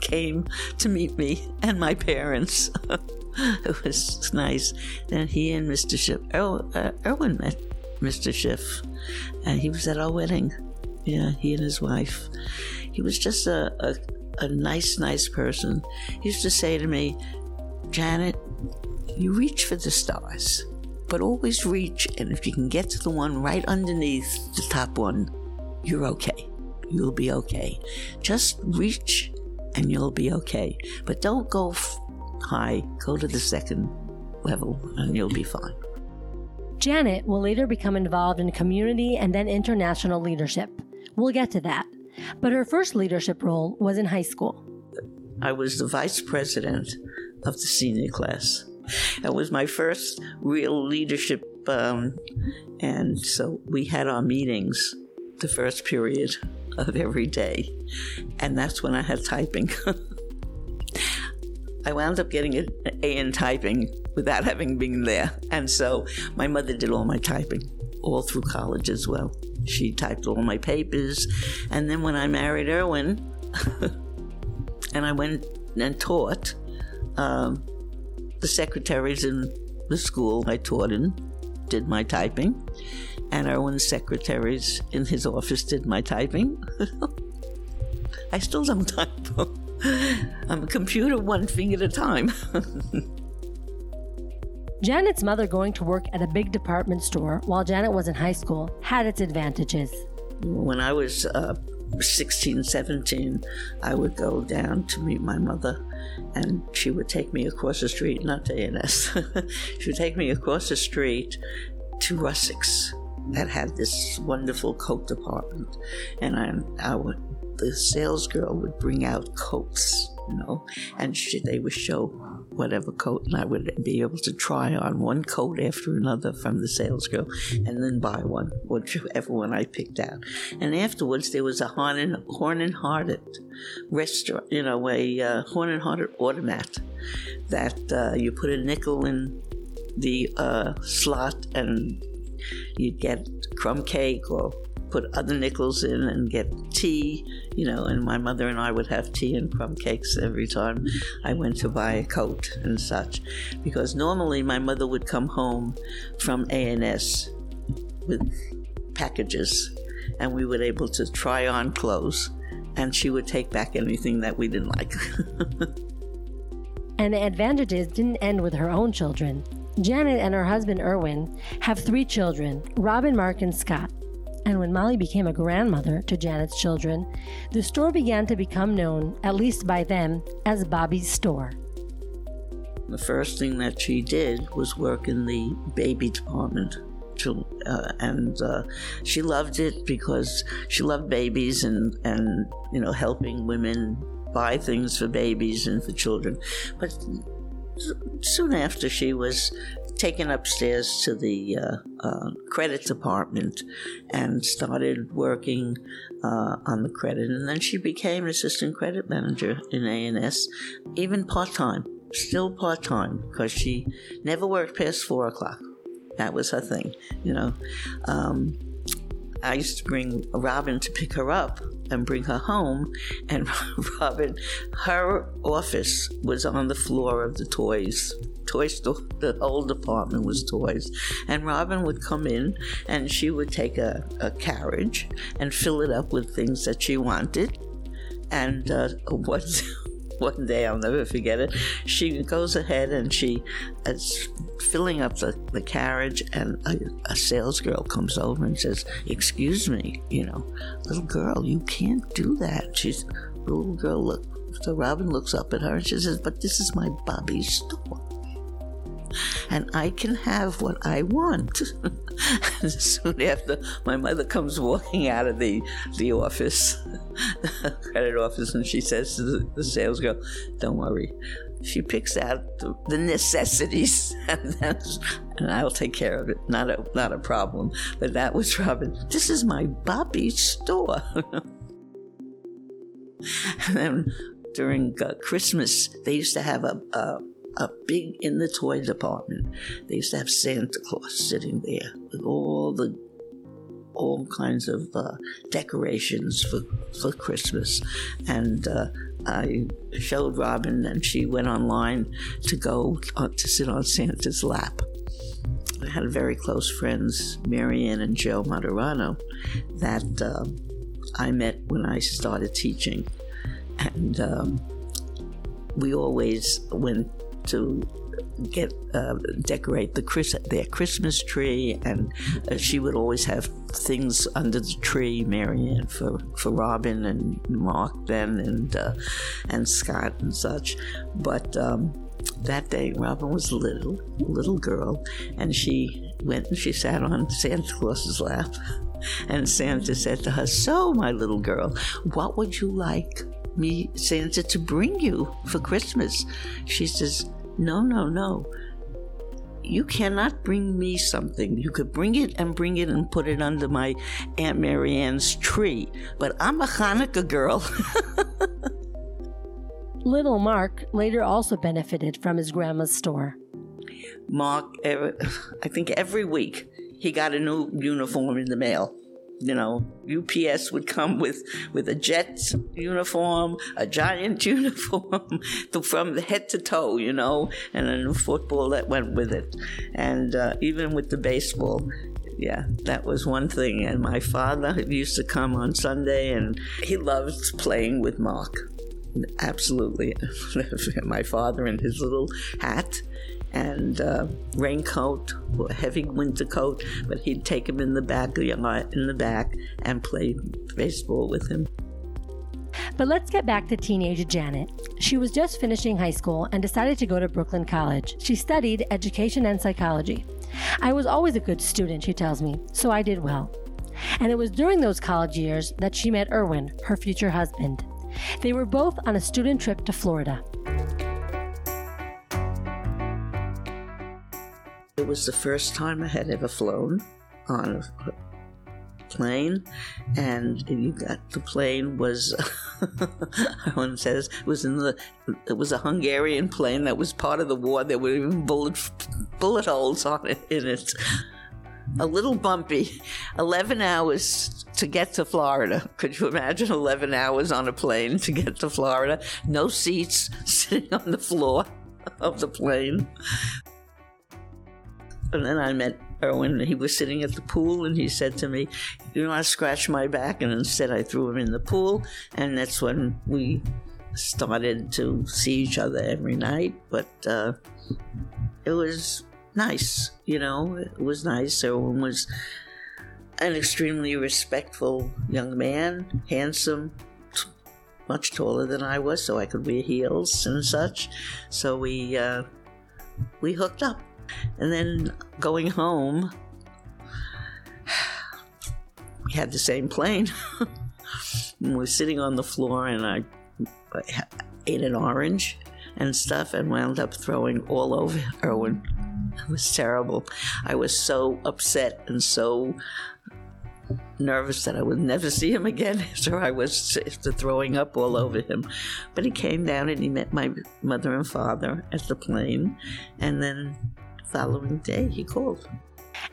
came to meet me and my parents. it was nice. Then he and Mr. Schiff, er, uh, Erwin met. Mr. Schiff, and he was at our wedding. Yeah, he and his wife. He was just a, a, a nice, nice person. He used to say to me, Janet, you reach for the stars, but always reach, and if you can get to the one right underneath the top one, you're okay. You'll be okay. Just reach and you'll be okay. But don't go f- high, go to the second level and you'll be fine. Janet will later become involved in community and then international leadership. We'll get to that. But her first leadership role was in high school. I was the vice president of the senior class. That was my first real leadership Um, and so we had our meetings the first period of every day. And that's when I had typing. I wound up getting an A in typing without having been there. And so my mother did all my typing all through college as well. She typed all my papers. And then when I married Erwin, and I went and taught, um, the secretaries in the school I taught in did my typing, and Erwin's secretaries in his office did my typing. I still don't type. I'm a computer one thing at a time. Janet's mother going to work at a big department store while Janet was in high school had its advantages. When I was uh, 16, 17, I would go down to meet my mother, and she would take me across the street, not to A&S. she would take me across the street to Russeks that had this wonderful coat department, and I, I would, the sales girl would bring out coats, you know, and she, they would show whatever coat, and I would be able to try on one coat after another from the sales girl, and then buy one, whichever one I picked out. And afterwards, there was a Horn and, Horn and Hardart restaurant, you know, a uh, Horn and Hardart automat that uh, you put a nickel in the uh, slot and you'd get crumb cake or put other nickels in and get tea, you know, and my mother and I would have tea and crumb cakes every time I went to buy a coat and such. Because normally my mother would come home from A&S with packages and we were able to try on clothes and she would take back anything that we didn't like. and the advantages didn't end with her own children. Janet and her husband Erwin have three children Robin, Mark, and Scott. And when Molly became a grandmother to Janet's children, the store began to become known, at least by them, as Bobby's store. The first thing that she did was work in the baby department. Uh, and uh, she loved it because she loved babies and, and you know helping women buy things for babies and for children. But soon after she was taken upstairs to the uh, uh, credit department and started working uh, on the credit. And then she became assistant credit manager in A&S, even part time, still part time, because she never worked past four o'clock. That was her thing, you know. Um, I used to bring Robin to pick her up and bring her home. And Robin, her office was on the floor of the toys. Toy store, the whole department was toys. And Robin would come in and she would take a, a carriage and fill it up with things that she wanted. And uh, one day, I'll never forget it. She goes ahead and she uh, is filling up the, the carriage, and a, a sales girl comes over and says, Excuse me, you know, little girl, you can't do that. She's, little girl, look. So Robin looks up at her and she says, But this is my Bobby's store and I can have what I want. Soon after, my mother comes walking out of the, the office, the credit office, and she says to the, the sales girl, Don't worry. She picks out the, the necessities, and, and I'll take care of it. Not a, not a problem. But that was Robin. This is my Bobby store. and then during uh, Christmas, they used to have a, a a big in the toy department. They used to have Santa Claus sitting there with all the all kinds of uh, decorations for for Christmas, and uh, I showed Robin, and she went online to go uh, to sit on Santa's lap. I had very close friends, Marianne and Joe Maturano, that um, I met when I started teaching, and um, we always went to get uh, decorate the Chris, their Christmas tree, and uh, she would always have things under the tree, Marianne for for Robin and Mark then, and uh, and Scott and such. But um, that day, Robin was a little little girl, and she went and she sat on Santa Claus's lap, and Santa said to her, "So, my little girl, what would you like?" Me Santa to bring you for Christmas. She says, No, no, no. You cannot bring me something. You could bring it and bring it and put it under my Aunt Marianne's tree, but I'm a Hanukkah girl. Little Mark later also benefited from his grandma's store. Mark, I think every week he got a new uniform in the mail you know, UPS would come with with a Jets uniform, a Giant uniform, from the head to toe, you know, and a football that went with it, and uh, even with the baseball. Yeah, that was one thing. And my father used to come on Sunday, and he loved playing with Mark. Absolutely, my father in his little hat and uh, raincoat or a heavy winter coat, but he'd take him in the back in the back and play baseball with him. But let's get back to teenage Janet. She was just finishing high school and decided to go to Brooklyn College. She studied education and psychology. I was always a good student, she tells me, so I did well. And it was during those college years that she met Erwin, her future husband. They were both on a student trip to Florida. It was the first time I had ever flown on a plane, and you got the plane was one says it was in the it was a Hungarian plane that was part of the war. There were even bullet bullet holes on it in it. A little bumpy. Eleven hours to get to Florida. Could you imagine 11 hours on a plane to get to Florida? No seats, sitting on the floor of the plane. And then I met Erwin. He was sitting at the pool, and he said to me, "You want to scratch my back?" And instead, I threw him in the pool, and that's when we started to see each other every night. But uh, it was nice, you know. It was nice. Erwin was an extremely respectful young man, handsome, much taller than I was, so I could wear heels and such. So we uh, we hooked up. And then going home, we had the same plane. we were sitting on the floor, and I, I ate an orange and stuff and wound up throwing all over Erwin. It was terrible. I was so upset and so nervous that I would never see him again after I was after throwing up all over him. But he came down and he met my mother and father at the plane, and then following day, he called.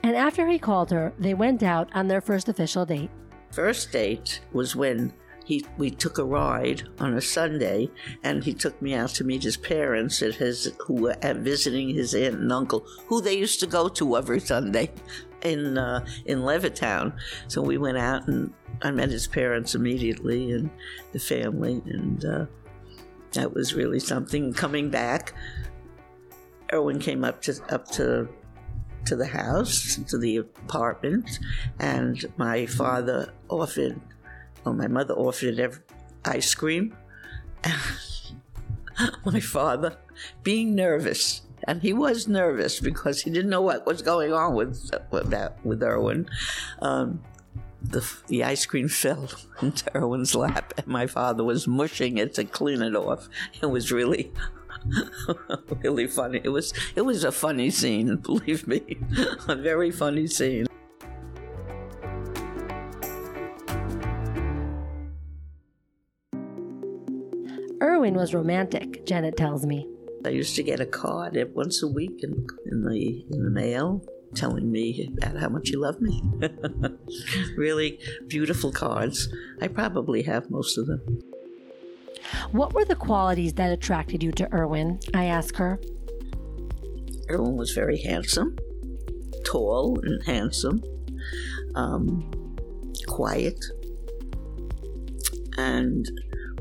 And after he called her, they went out on their first official date. First date was when he we took a ride on a Sunday, and he took me out to meet his parents at his who were visiting his aunt and uncle, who they used to go to every Sunday in uh, in Levittown. So we went out and I met his parents immediately and the family, and uh, that was really something. Coming back, Erwin came up to up to to the house, to the apartment, and my father offered, or my mother offered ice cream. my father, being nervous, and he was nervous because he didn't know what was going on with with, that, with Erwin. Um, the, the ice cream fell into Erwin's lap, and my father was mushing it to clean it off. It was really really funny. It was it was a funny scene, believe me, a very funny scene. Erwin was romantic, Janet tells me. I used to get a card once a week in, in the in the mail telling me about how much he loved me. really beautiful cards. I probably have most of them. What were the qualities that attracted you to Erwin? I ask her. Erwin was very handsome, tall and handsome, um, quiet, and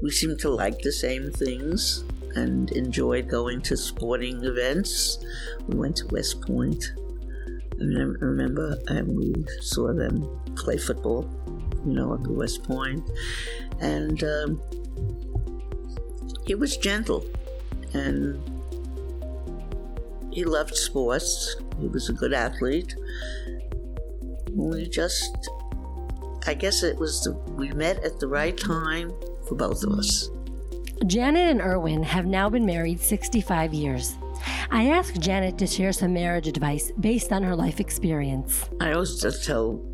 we seemed to like the same things and enjoyed going to sporting events. We went to West Point. I remember and we saw them play football, you know, at the West Point. And um, he was gentle and he loved sports. He was a good athlete. We just, I guess it was the, we met at the right time for both of us. Janet and Erwin have now been married 65 years. I asked Janet to share some marriage advice based on her life experience. I always just tell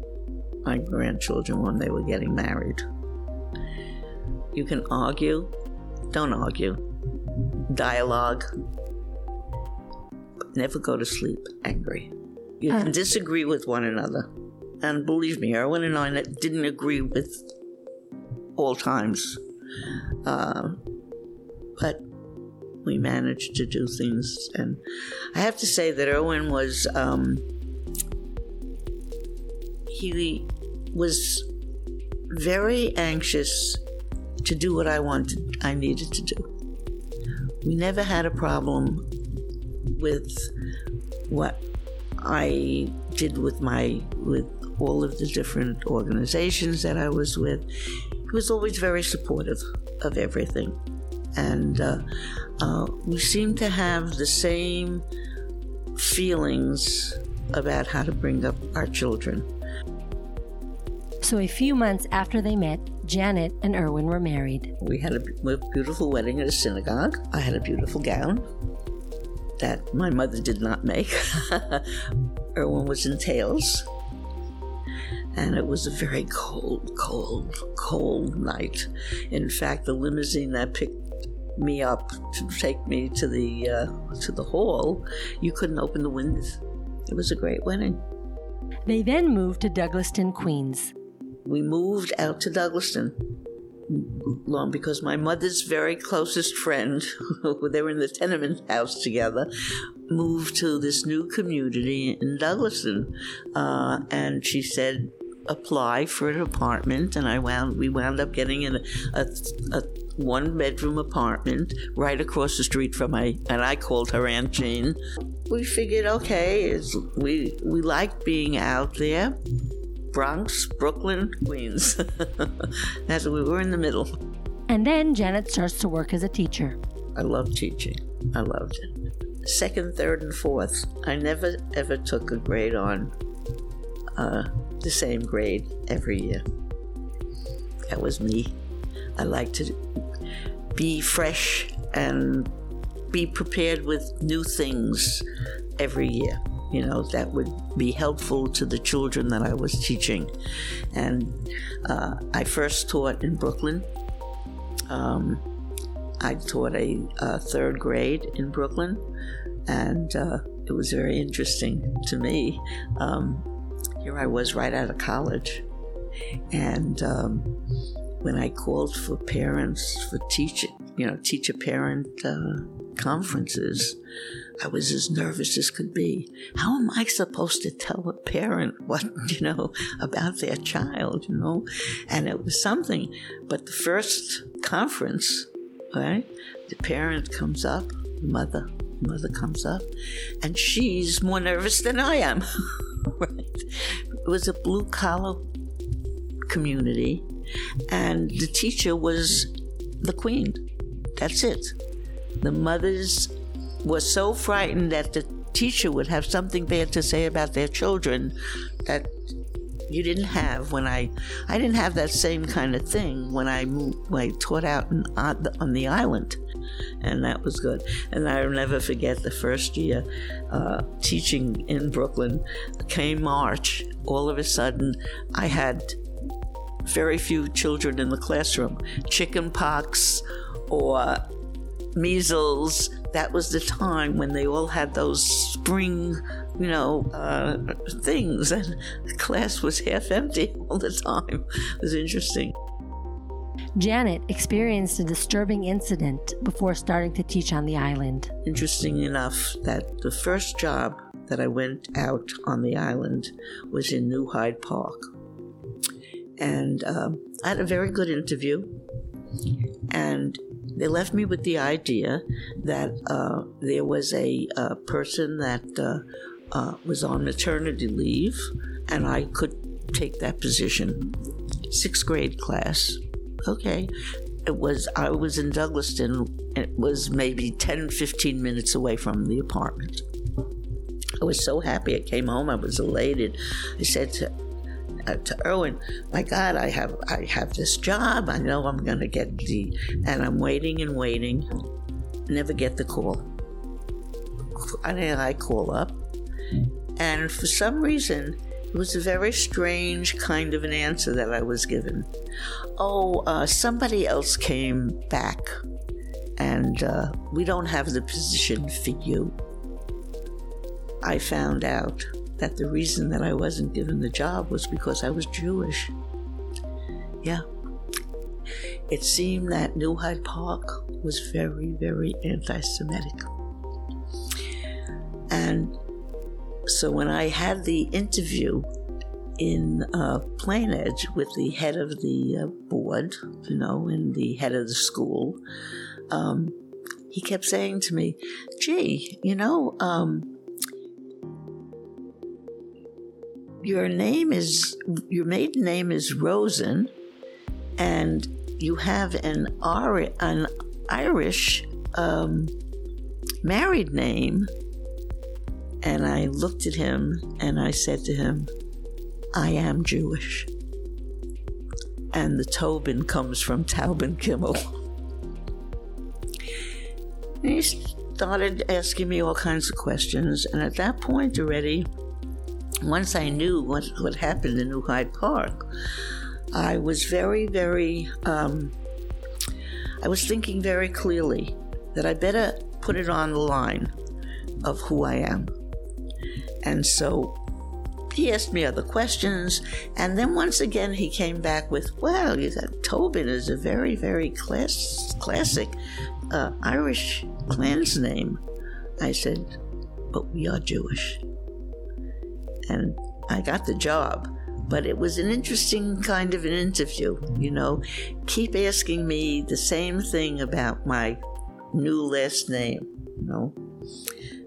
my grandchildren when they were getting married you can argue, don't argue, dialogue, but never go to sleep angry. You can disagree with one another. And believe me, Erwin and I didn't agree with all times. Uh, but we managed to do things. And I have to say that Erwin was, um, he was very anxious to do what I wanted, I needed to do. We never had a problem with what I did with my with all of the different organizations that I was with. He was always very supportive of everything, and uh, uh, we seemed to have the same feelings about how to bring up our children. So, a few months after they met, Janet and Erwin were married. We had a beautiful wedding at a synagogue. I had a beautiful gown that my mother did not make. Erwin was in tails. And it was a very cold, cold, cold night. In fact, the limousine that picked me up to take me to the uh, to the hall, you couldn't open the windows. It was a great wedding. They then moved to Douglaston, Queens we moved out to Douglaston long because my mother's very closest friend, they were in the tenement house together, moved to this new community in Douglaston, uh, and she said apply for an apartment, and I wound we wound up getting in a, a, one bedroom apartment right across the street from my and I called her Aunt Jean. We figured, okay, we we like being out there. Bronx, Brooklyn, Queens. That's we were in the middle. And then Janet starts to work as a teacher. I love teaching. I loved it. Second, third, and fourth. I never ever took a grade on uh, the same grade every year. That was me. I like to be fresh and be prepared with new things every year you know, that would be helpful to the children that I was teaching. And uh, I first taught in Brooklyn. Um, I taught a, a, third grade in Brooklyn, and uh, it was very interesting to me. Um, here I was right out of college, and um, when I called for parents for teaching, you know, teacher parent uh, conferences, I was as nervous as could be. How am I supposed to tell a parent what, you know, about their child, you know? And it was something. But the first conference, right, the parent comes up, mother, mother comes up, and she's more nervous than I am. right? It was a blue collar community, and the teacher was the queen. That's it. The mothers were so frightened that the teacher would have something bad to say about their children that you didn't have when I I didn't have that same kind of thing when I moved, when I taught out in, on, the, on the island, and that was good. And I'll never forget the first year uh, teaching in Brooklyn. Came March, all of a sudden I had very few children in the classroom, chicken pox or measles that was the time when they all had those spring, you know, uh, things, and the class was half empty all the time. It was interesting. Janet experienced a disturbing incident before starting to teach on the island. Interesting enough, that the first job that I went out on the island was in New Hyde Park. And um, I had a very good interview. And they left me with the idea that uh, there was a, a person that uh, uh, was on maternity leave, and I could take that position. Sixth grade class. Okay. It was, I was in Douglaston. It was maybe 10, 15 minutes away from the apartment. I was so happy. I came home. I was elated. I said to uh, to Erwin, my God, I have I have this job. I know I'm going to get the, and I'm waiting and waiting, never get the call. and I call up, and for some reason, it was a very strange kind of an answer that I was given. Oh, uh, somebody else came back, and uh, we don't have the position for you. I found out that the reason that I wasn't given the job was because I was Jewish. Yeah. It seemed that New Hyde Park was very, very anti Semitic. And so when I had the interview in uh, Plainedge with the head of the uh, board, you know, and the head of the school, um, he kept saying to me, gee, you know, um, your name is, your maiden name is Rosen, and you have an, an Irish um, married name. And I looked at him and I said to him, I am Jewish. And the Tobin comes from Taubin Kimmel. And he started asking me all kinds of questions. And at that point already, once I knew what, what happened in New Hyde Park, I was very, very, um, I was thinking very clearly that I better put it on the line of who I am. And so he asked me other questions, and then once again he came back with, "Well, you said Tobin is a very, very class, classic uh, Irish clan's name." I said, "But we are Jewish," and I got the job. But it was an interesting kind of an interview, you know. Keep asking me the same thing about my new last name, you know.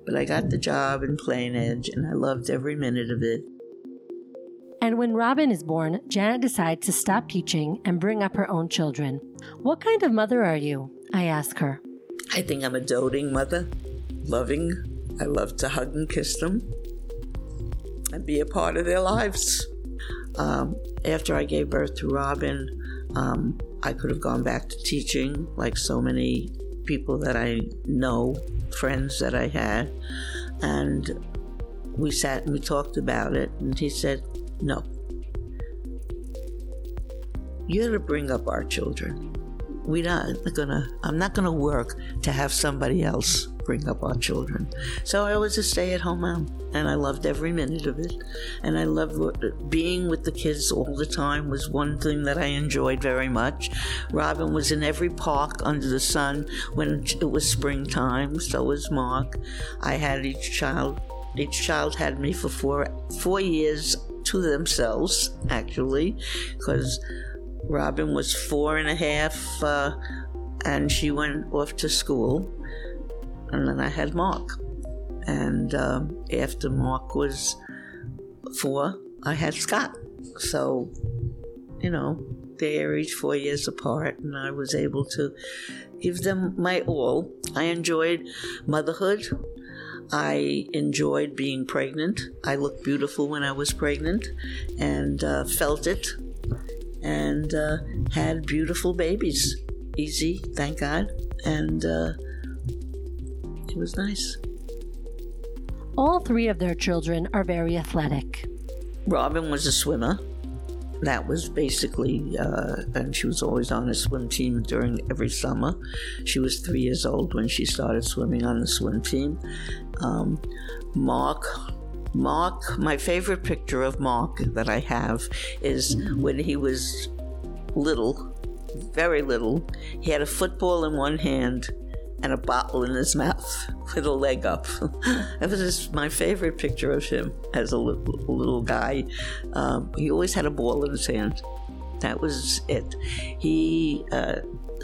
But I got the job in Plainedge, and I loved every minute of it. And when Robin is born, Janet decides to stop teaching and bring up her own children. What kind of mother are you? I ask her. I think I'm a doting mother, loving. I love to hug and kiss them and be a part of their lives. Um, after I gave birth to Robin, um, I could have gone back to teaching like so many people that I know, friends that I had. And we sat and we talked about it, and he said, No. You got to bring up our children. We're not gonna, I'm not gonna work to have somebody else bring up our children. So I was a stay at home mom, and I loved every minute of it. And I loved being with the kids all the time, was one thing that I enjoyed very much. Robin was in every park under the sun when it was springtime, so was Mark. I had each child. Each child had me for four four years to themselves, actually, because Robin was four and a half, uh, and she went off to school. And then I had Mark. And um, after Mark was four, I had Scott. So, you know, they are each four years apart, and I was able to give them my all. I enjoyed motherhood. I enjoyed being pregnant. I looked beautiful when I was pregnant and uh, felt it and uh, had beautiful babies. Easy, thank God. And uh, it was nice. All three of their children are very athletic. Robin was a swimmer. That was basically, uh, and she was always on the swim team during every summer. She was three years old when she started swimming on the swim team. Um, Mark Mark, my favorite picture of Mark that I have is when he was little, very little. He had a football in one hand and a bottle in his mouth with a leg up. that was just my favorite picture of him as a little, little guy. Um, he always had a ball in his hand. That was it. He uh,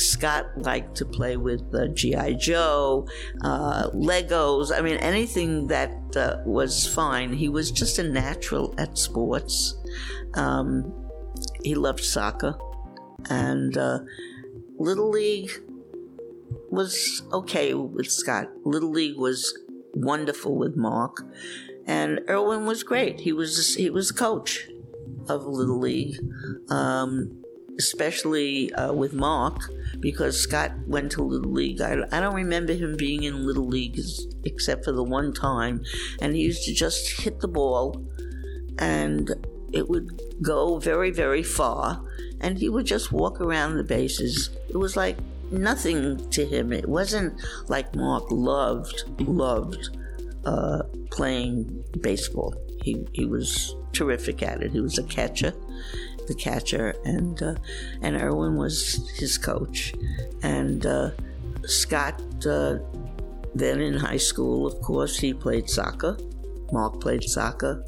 Scott liked to play with uh, G.I. Joe, uh, Legos. I mean, anything that uh, was fine. He was just a natural at sports. Um, he loved soccer. And uh, Little League was okay with Scott. Little League was wonderful with Mark. And Erwin was great. He was he was coach of Little League. Um, especially uh, with Mark, because Scott went to Little League. I, I don't remember him being in Little League except for the one time, and he used to just hit the ball, and it would go very, very far, and he would just walk around the bases. It was like nothing to him. It wasn't like Mark loved, loved uh, playing baseball. He, he was terrific at it. He was a catcher the catcher, and uh, and Erwin was his coach, and uh, Scott. Uh, then in high school, of course, he played soccer. Mark played soccer.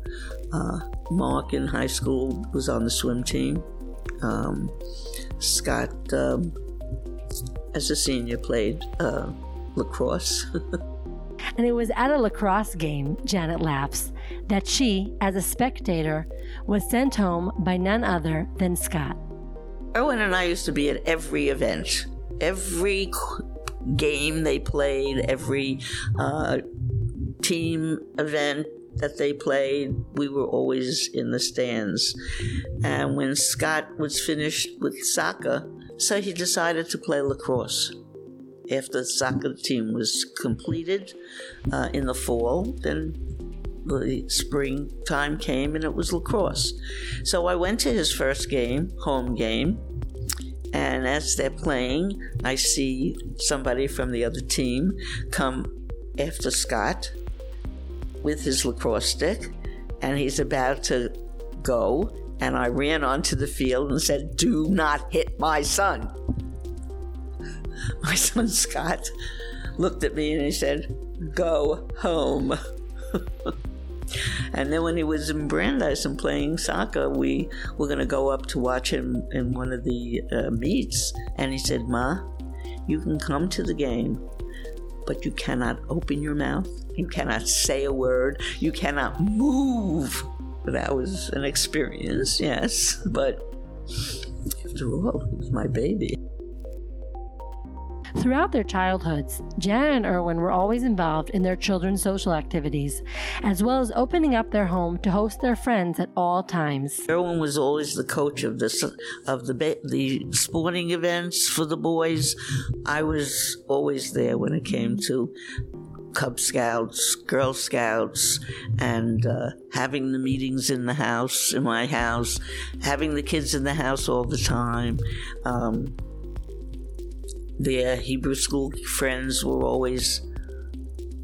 Uh, Mark in high school was on the swim team. Um, Scott, um, as a senior, played uh, lacrosse. and it was at a lacrosse game, Janet laughs, that she, as a spectator, was sent home by none other than Scott. Erwin and I used to be at every event, every game they played, every uh, team event that they played, we were always in the stands. And when Scott was finished with soccer, so he decided to play lacrosse. After the soccer team was completed uh, in the fall, then the springtime came and it was lacrosse. So I went to his first game, home game, and as they're playing, I see somebody from the other team come after Scott with his lacrosse stick, and he's about to go. And I ran onto the field and said, Do not hit my son. My son Scott looked at me and he said, Go home. And then when he was in Brandeis and playing soccer, we were going to go up to watch him in one of the uh, meets. And he said, Ma, you can come to the game, but you cannot open your mouth. You cannot say a word. You cannot move. That was an experience, yes. But after all, it was my baby. Throughout their childhoods, Janet and Erwin were always involved in their children's social activities, as well as opening up their home to host their friends at all times. Erwin was always the coach of the of the the sporting events for the boys. I was always there when it came to Cub Scouts, Girl Scouts, and uh, having the meetings in the house, in my house, having the kids in the house all the time. Um, their Hebrew school friends were always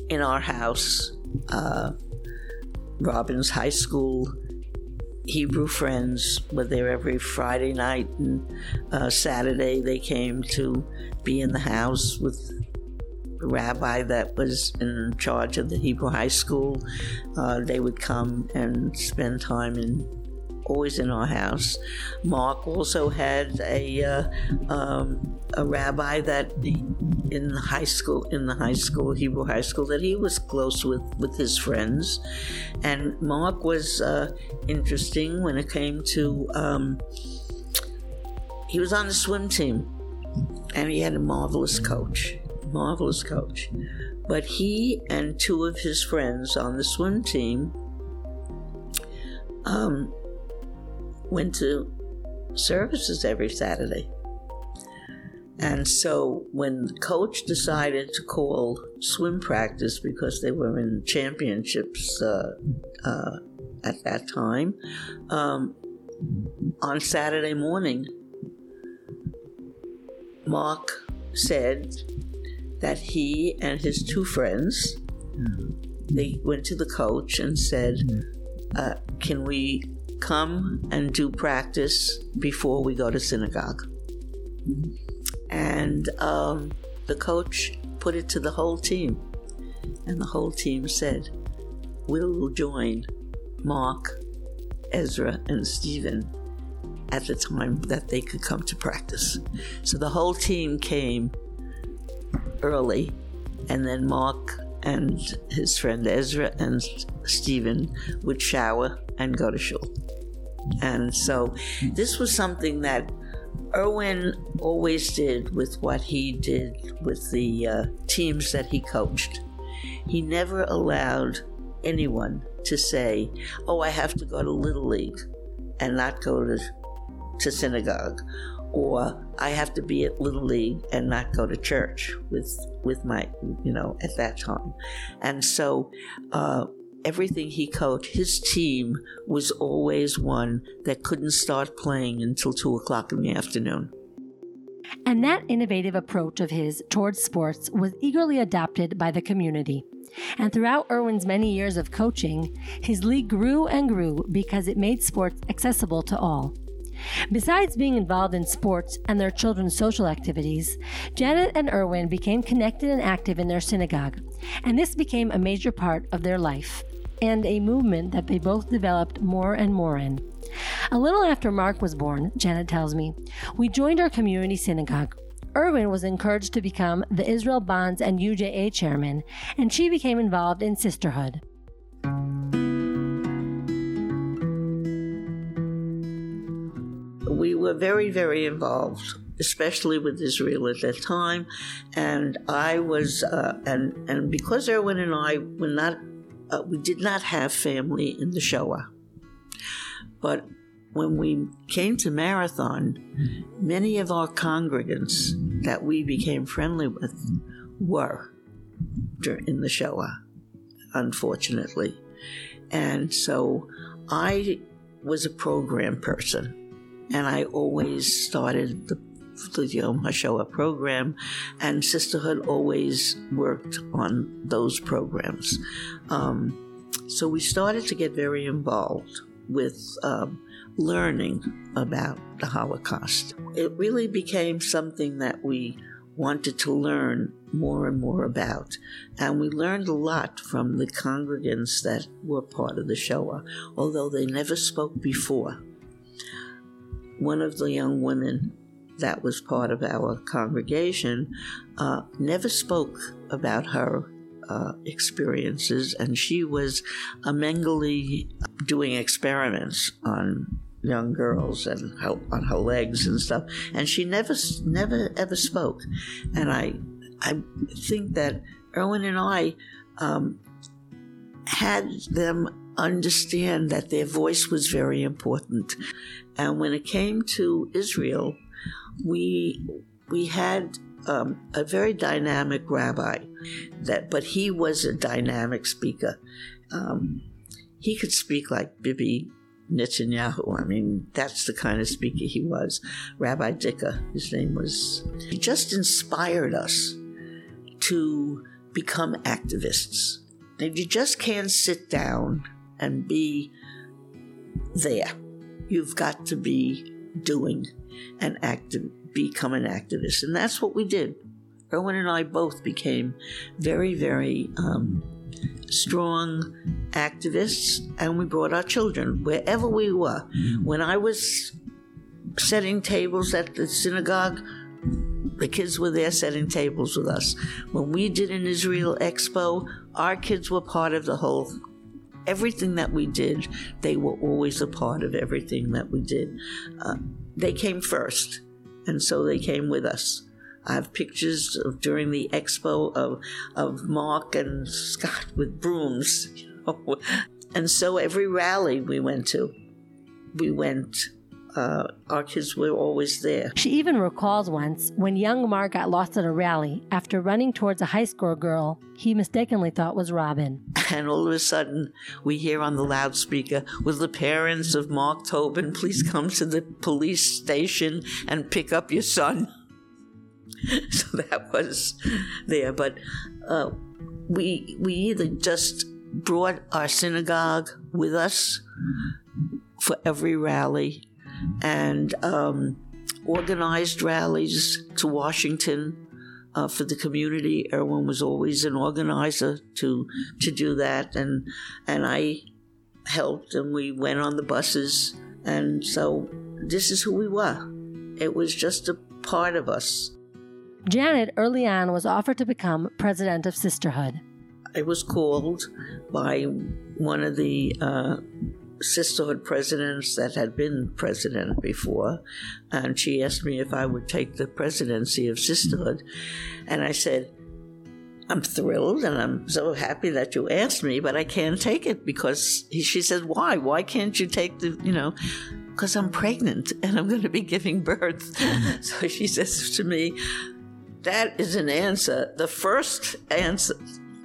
in our house. Uh, Robin's High School Hebrew friends were there every Friday night and uh, Saturday. They came to be in the house with the rabbi that was in charge of the Hebrew High School. Uh, they would come and spend time in always in our house. Mark also had a uh, um, a rabbi that in the high school in the high school Hebrew high school that he was close with with his friends, and Mark was uh, interesting when it came to. Um, he was on the swim team, and he had a marvelous coach, marvelous coach. But he and two of his friends on the swim team um, went to services every Saturday. And so when the coach decided to call swim practice because they were in championships uh, uh, at that time, um, on Saturday morning, Mark said that he and his two friends they went to the coach and said, uh, "Can we come and do practice before we go to synagogue. And um, the coach put it to the whole team. And the whole team said, We'll join Mark, Ezra, and Stephen at the time that they could come to practice. So the whole team came early, and then Mark and his friend Ezra and Stephen would shower and go to shul. And so this was something that Erwin always did with what he did with the uh, teams that he coached. He never allowed anyone to say, Oh, I have to go to Little League and not go to to synagogue, or I have to be at Little League and not go to church with with my you know at that time, and so. Uh, everything he coached, his team was always one that couldn't start playing until two o'clock in the afternoon. And that innovative approach of his towards sports was eagerly adopted by the community. And throughout Erwin's many years of coaching, his league grew and grew because it made sports accessible to all. Besides being involved in sports and their children's social activities, Janet and Irwin became connected and active in their synagogue, and this became a major part of their life and a movement that they both developed more and more in. A little after Mark was born, Janet tells me, we joined our community synagogue. Irwin was encouraged to become the Israel Bonds and UJA chairman, and she became involved in sisterhood. We were very, very involved, especially with Israel at that time. And I was, uh, and and because Erwin and I were not, uh, we did not have family in the Shoah. But when we came to Marathon, many of our congregants that we became friendly with were in the Shoah, unfortunately. And so I was a program person and I always started the the Yom HaShoah program, and Sisterhood always worked on those programs. Um, so we started to get very involved with um, learning about the Holocaust. It really became something that we wanted to learn more and more about. And we learned a lot from the congregants that were part of the Shoah, although they never spoke before one of the young women that was part of our congregation uh, never spoke about her uh, experiences, and she was a Mengele doing experiments on young girls and how, on her legs and stuff, and she never, never ever spoke. And I, I think that Erwin and I um, had them understand that their voice was very important. And when it came to Israel, we we had um, a very dynamic rabbi, that but he was a dynamic speaker. Um, he could speak like Bibi Netanyahu. I mean, that's the kind of speaker he was. Rabbi Dicker, his name was. He just inspired us to become activists. And you just can't sit down and be there you've got to be doing and active, become an activist. And that's what we did. Erwin and I both became very, very um, strong activists, and we brought our children wherever we were. When I was setting tables at the synagogue, the kids were there setting tables with us. When we did an Israel Expo, our kids were part of the whole everything that we did, they were always a part of everything that we did. Uh, they came first, and so they came with us. I have pictures of during the expo of of Mark and Scott with brooms, you know? and so every rally we went to, we went uh, our kids were always there. She even recalls once when young Mark got lost at a rally after running towards a high school girl he mistakenly thought was Robin. And all of a sudden, we hear on the loudspeaker, Will the parents of Mark Tobin please come to the police station and pick up your son? so that was there. But uh, we, we either just brought our synagogue with us for every rally and um, organized rallies to Washington uh, for the community. Erwin was always an organizer to to do that, and and I helped, and we went on the buses, and so this is who we were. It was just a part of us. Janet early on was offered to become president of Sisterhood. I was called by one of the uh, sisterhood presidents that had been president before, and she asked me if I would take the presidency of sisterhood, and I said, I'm thrilled and I'm so happy that you asked me, but I can't take it because she said, Why? Why can't you take the, you know? because I'm pregnant and I'm going to be giving birth. so she says to me, That is an answer. The first answer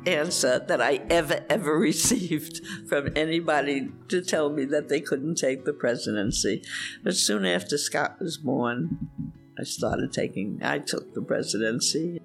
answer that I ever, ever received from anybody to tell me that they couldn't take the presidency. But soon after Scott was born, I started taking, I took the presidency.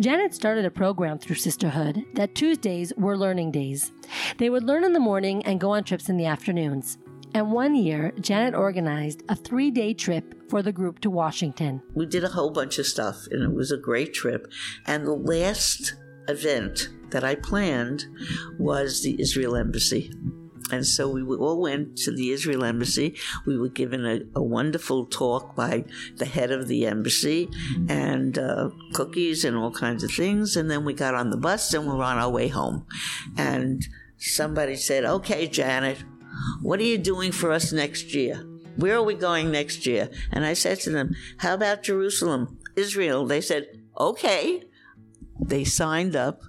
Janet started a program through Sisterhood that Tuesdays were learning days. They would learn in the morning and go on trips in the afternoons. And one year, Janet organized a three day trip for the group to Washington. We did a whole bunch of stuff, and it was a great trip. And the last event that I planned was the Israel Embassy. And so we all went to the Israel Embassy. We were given a, a wonderful talk by the head of the embassy and uh, cookies and all kinds of things. And then we got on the bus and we were on our way home. And somebody said, Okay, Janet, what are you doing for us next year? Where are we going next year? And I said to them, How about Jerusalem, Israel? They said, Okay. They signed up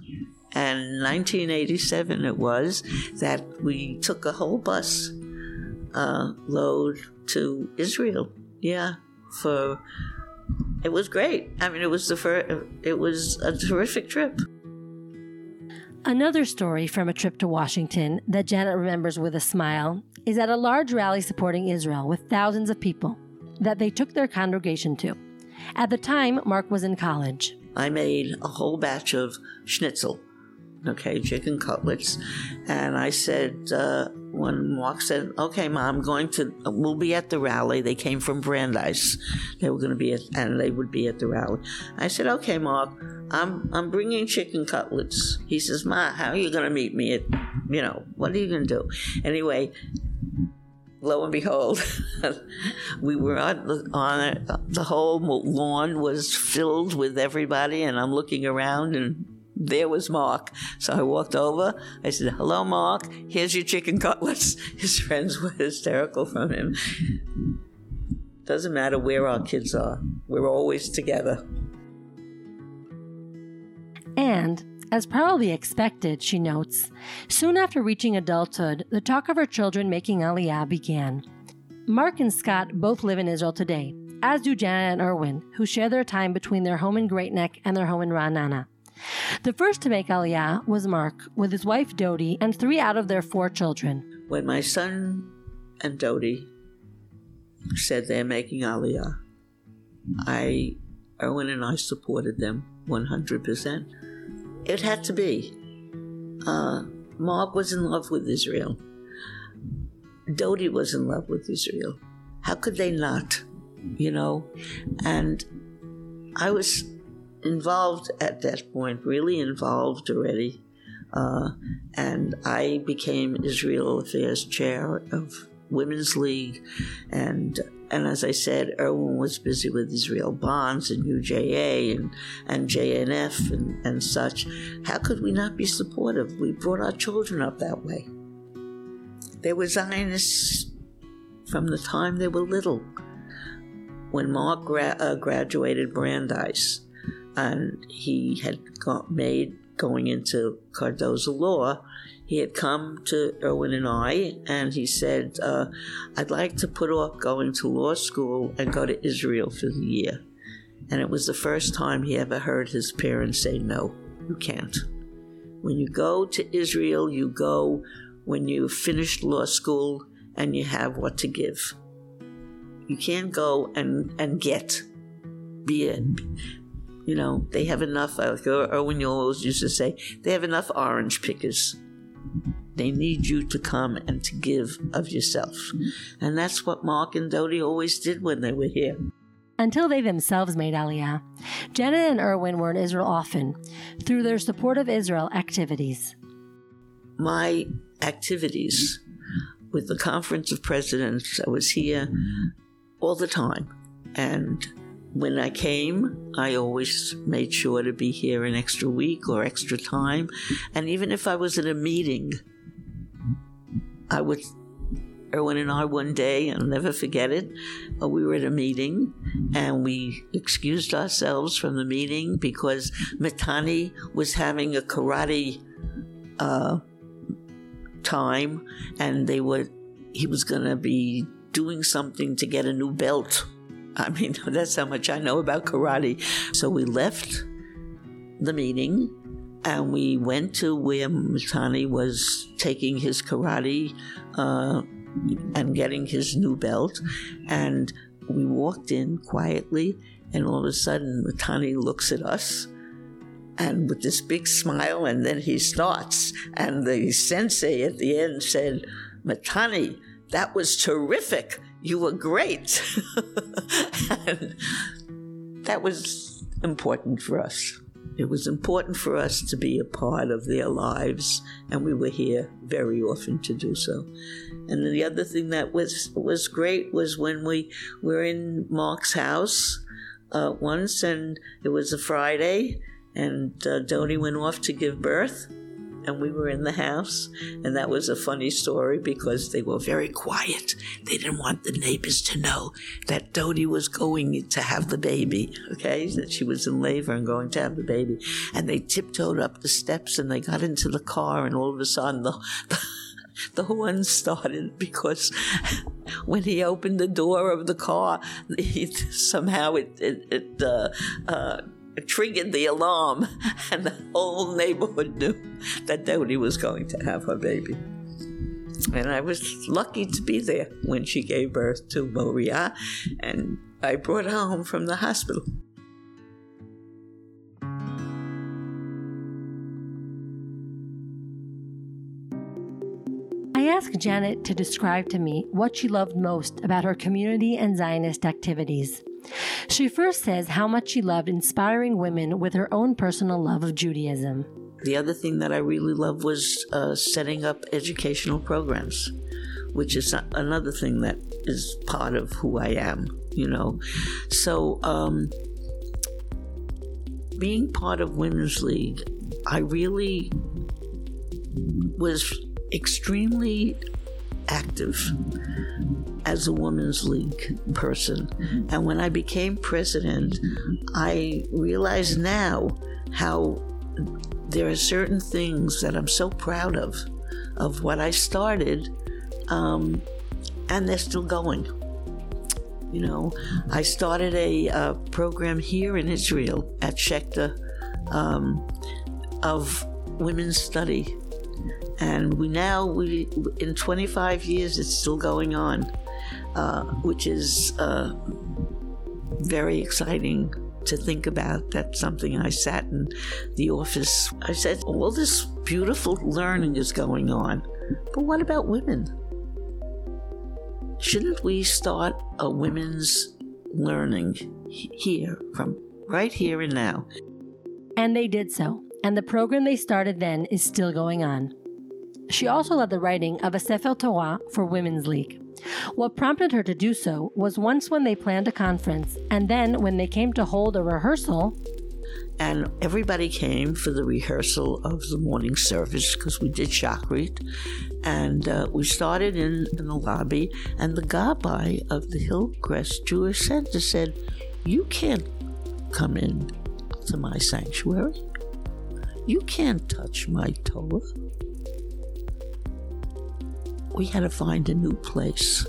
and 1987 it was that we took a whole bus uh, load to Israel. Yeah, for it was great. I mean, it was the first, it was a terrific trip. Another story from a trip to Washington that Janet remembers with a smile is at a large rally supporting Israel with thousands of people that they took their congregation to. At the time, Mark was in college. I made a whole batch of schnitzel okay, chicken cutlets. And I said, uh, when Mark said, okay, mom, I'm going to, we'll be at the rally. They came from Brandeis. They were going to be at, and they would be at the rally. I said, okay, Mark, I'm, I'm bringing chicken cutlets. He says, Ma, how are you going to meet me at, you know, what are you going to do? Anyway, lo and behold, we were on the, on. The whole lawn was filled with everybody, and I'm looking around and there was Mark. So I walked over. I said, Hello, Mark. Here's your chicken cutlets. His friends were hysterical from him. Doesn't matter where our kids are, we're always together. And, as probably expected, she notes, soon after reaching adulthood, the talk of her children making Aliyah began. Mark and Scott both live in Israel today, as do Janet and Erwin, who share their time between their home in Great Neck and their home in Ra'anana. The first to make Aliyah was Mark, with his wife Dodi and three out of their four children. When my son and Dodi said they're making Aliyah, I, Erwin and I supported them 100%. It had to be. Uh, Mark was in love with Israel. Dodi was in love with Israel. How could they not? You know? And I was involved at that point, really involved already. Uh, and I became Israel Affairs Chair of Women's League, and and as I said, Erwin was busy with Israel Bonds and UJA and and JNF and, and such. How could we not be supportive? We brought our children up that way. They were Zionists from the time they were little. When Mark gra- uh, graduated Brandeis, and he had got made going into Cardozo law. He had come to Erwin and I, and he said, uh, I'd like to put off going to law school and go to Israel for the year. And it was the first time he ever heard his parents say, No, you can't. When you go to Israel, you go when you've finished law school and you have what to give. You can't go and, and get, be a, you know, they have enough, like Erwin always used to say, they have enough orange pickers. They need you to come and to give of yourself. And that's what Mark and Dodi always did when they were here. Until they themselves made Aliyah, Janet and Erwin were in Israel often through their support of Israel activities. My activities with the Conference of Presidents, I was here all the time. And when I came, I always made sure to be here an extra week or extra time. And even if I was at a meeting, I would, Erwin and I one day, I'll never forget it, uh, we were at a meeting and we excused ourselves from the meeting because Matani was having a karate uh, time and they were, he was going to be doing something to get a new belt. I mean, that's how much I know about karate. So we left the meeting and we went to where Mitani was taking his karate uh, and getting his new belt. And we walked in quietly, and all of a sudden, Mitani looks at us and with this big smile, and then he starts. And the sensei at the end said, Mitani, that was terrific. You were great. that was important for us. It was important for us to be a part of their lives, and we were here very often to do so. And the other thing that was was great was when we were in Mark's house uh, once, and it was a Friday, and uh, went off to give birth, and we were in the house. And that was a funny story because they were very quiet. They didn't want the neighbors to know that Dodie was going to have the baby, okay? That she was in labor and going to have the baby. And they tiptoed up the steps and they got into the car, and all of a sudden, the, the the horn started because when he opened the door of the car, he, somehow it, it, it uh, uh, triggered the alarm, and the whole neighborhood knew that Dodie was going to have her baby. And I was lucky to be there when she gave birth to Moria, and I brought her home from the hospital. I asked Janet to describe to me what she loved most about her community and Zionist activities. She first says how much she loved inspiring women with her own personal love of Judaism. The other thing that I really loved was uh, setting up educational programs, which is another thing that is part of who I am, you know. So, um, being part of Women's League, I really was extremely active as a Women's League person. And when I became president, I realize now how there are certain things that I'm so proud of, of what I started, um, and they're still going. You know, I started a, a program here in Israel at Schechter um, of women's study and we now we in 25 years it's still going on uh, which is uh, very exciting to think about. That's something i sat in the office. I said all this beautiful learning is going on but what about women? Shouldn't we start a women's learning here from right here and now? And they did so. And the program they started then is still going on she also led the writing of a Sefer Torah for Women's League. What prompted her to do so was once when they planned a conference, and then when they came to hold a rehearsal. And everybody came for the rehearsal of the morning service because we did Shachrit. And uh, we started in, in the lobby, and the gabbai of the Hillcrest Jewish Center said, You can't come in to my sanctuary. You can't touch my Torah we had to find a new place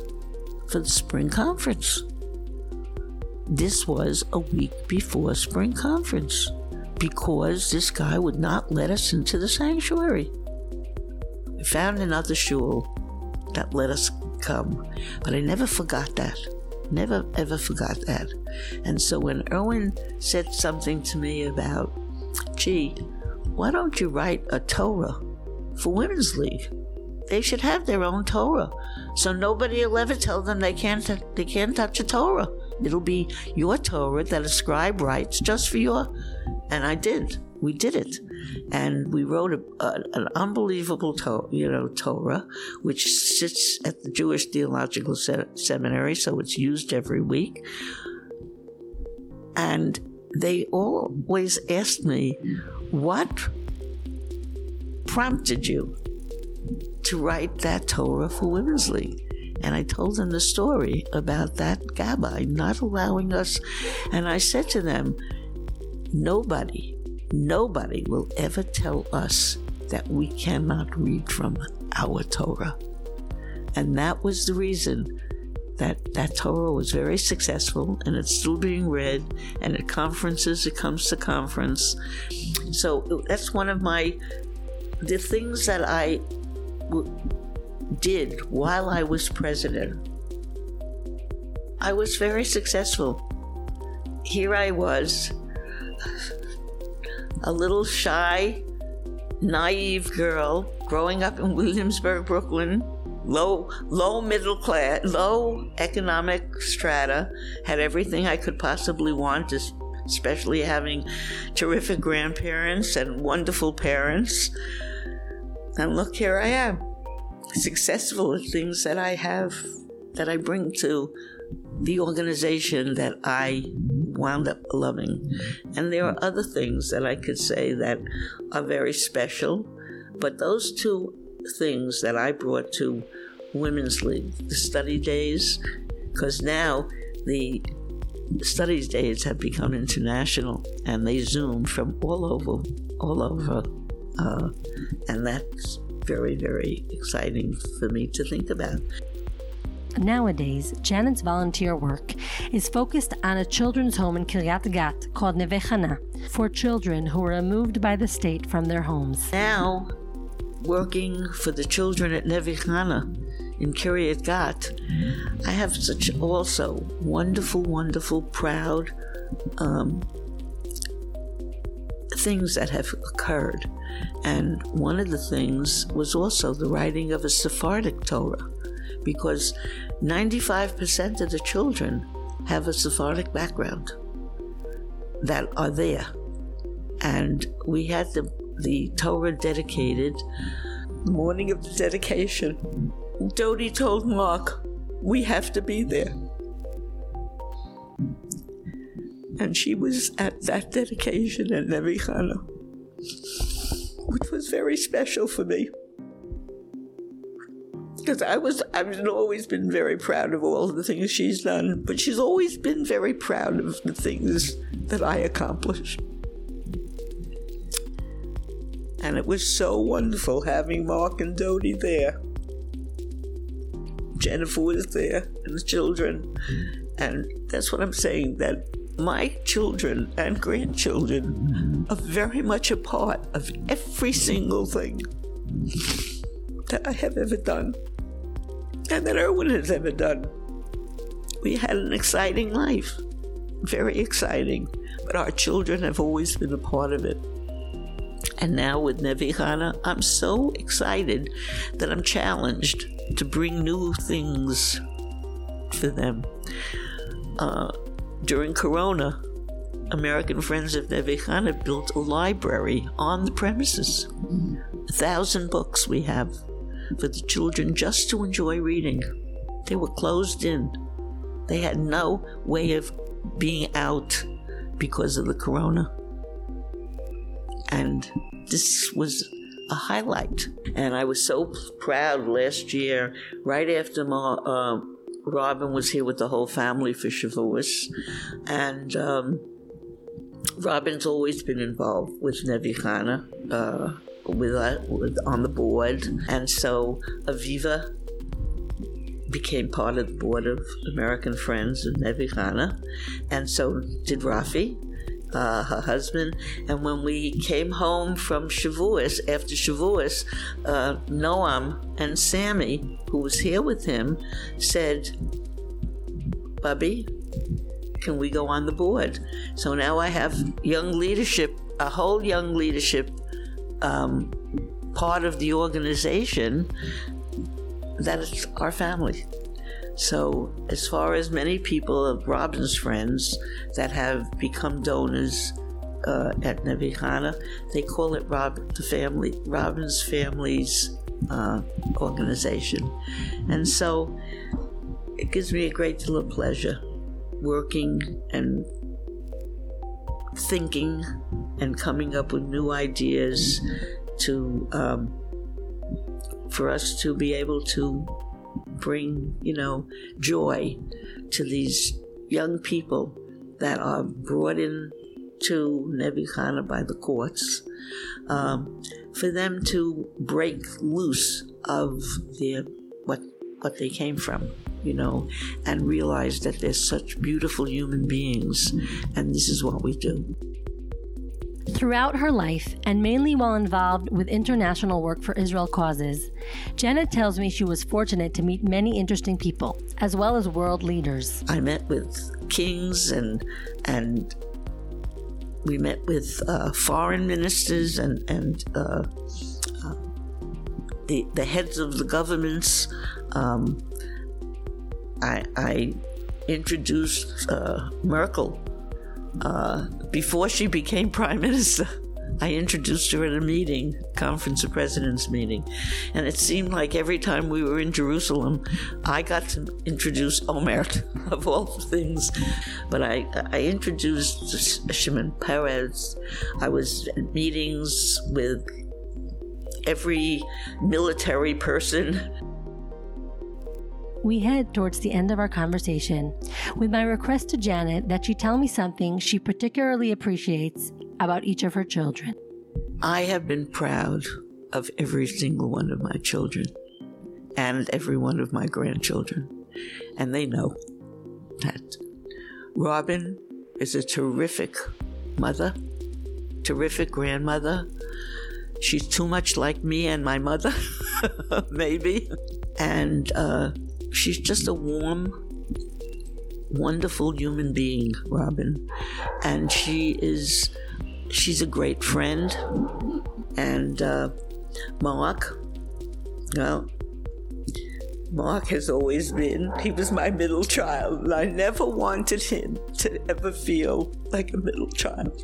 for the spring conference. This was a week before spring conference because this guy would not let us into the sanctuary. We found another shul that let us come, but I never forgot that. Never ever forgot that. And so when Erwin said something to me about, gee, why don't you write a Torah for Women's League? They should have their own Torah. So nobody will ever tell them they can't they can't touch a Torah. It'll be your Torah that a scribe writes just for your. And I did. We did it, and we wrote a, a, an unbelievable to, you know Torah, which sits at the Jewish Theological Se- Seminary, so it's used every week. And they always asked me, "What prompted you to write that Torah for Women's League. And I told them the story about that gabbai not allowing us. And I said to them, nobody, nobody will ever tell us that we cannot read from our Torah. And that was the reason that that Torah was very successful and it's still being read and at conferences it comes to conference so that's one of my the things that I w- did while I was president. I was very successful. Here I was a little shy naive girl growing up in Williamsburg Brooklyn. Low low middle class low economic strata had everything i could possibly want especially having terrific grandparents and wonderful parents and look here i am. Successful at things that i have that i bring to the organization that i wound up loving. And there are other things that i could say that are very special but those two things that I brought to Women's League, the study days, because now the studies days have become international and they zoom from all over, all over, uh, and that's very, very exciting for me to think about. Nowadays, Janet's volunteer work is focused on a children's home in Kiryat Gat called Neve Chana for children who were removed by the state from their homes. Now, working for the children at Neve Chana in Kiryat Gat, I have such also wonderful, wonderful, proud um, things that have occurred. And one of the things was also the writing of a Sephardic Torah, because 95% of the children have a Sephardic background that are there. And we had the the Torah dedicated. The morning of the dedication, Dodie told Mark, We have to be there. And she was at that dedication at Neve Chana, which was very special for me. Because I was, I've always been very proud of all the things she's done, but she's always been very proud of the things that I accomplished. And it was so wonderful having Mark and Dodie there. Jennifer was there and the children. And that's what I'm saying that my children and grandchildren are very much a part of every single thing that I have ever done and that Erwin has ever done. We had an exciting life, very exciting, but our children have always been a part of it. And now with Neve Chana, I'm so excited that I'm challenged to bring new things for them. Uh, during Corona, American Friends of Neve Chana built a library on the premises. A thousand books we have for the children just to enjoy reading. They were closed in. They had no way of being out because of the corona. And this was a highlight. And I was so proud last year, right after my, uh, Robin was here with the whole family for Shavuos. And um, Robin's always been involved with Neve Chana, uh, with, uh, with, on the board. And so Aviva became part of the board of American Friends of Neve Chana. And so did Rafi uh, her husband. And when we came home from Shavuos, after Shavuos, uh, Noam and Sammy, who was here with him, said, Bubby, can we go on the board? So now I have young leadership, a whole young leadership um, part of the organization that is our family. So, as far as many people of Robin's friends that have become donors uh, at Neve they call it Rob the family Robin's family's uh, organization, and so it gives me a great deal of pleasure working and thinking and coming up with new ideas to um, for us to be able to bring, you know, joy to these young people that are brought in to Neve Chana by the courts, um, for them to break loose of their what what they came from, you know, and realize that they're such beautiful human beings, and this is what we do. Throughout her life, and mainly while involved with international work for Israel causes, Janet tells me she was fortunate to meet many interesting people, as well as world leaders. I met with kings and and we met with uh, foreign ministers and and uh, uh, the the heads of the governments. Um, I, I, introduced uh, Merkel uh, before she became prime minister. I introduced her at a meeting, conference of presidents meeting, and it seemed like every time we were in Jerusalem, I got to introduce Olmert of all things. But I, I introduced Shimon Peres. I was at meetings with every military person we head towards the end of our conversation with my request to Janet that she tell me something she particularly appreciates about each of her children. I have been proud of every single one of my children and every one of my grandchildren, and they know that. Robin is a terrific mother, terrific grandmother. She's too much like me and my mother, maybe. And uh, she's just a warm, wonderful human being, Robin. And she is, she's a great friend. And uh, Mark, well, Mark has always been, he was my middle child, and I never wanted him to ever feel like a middle child.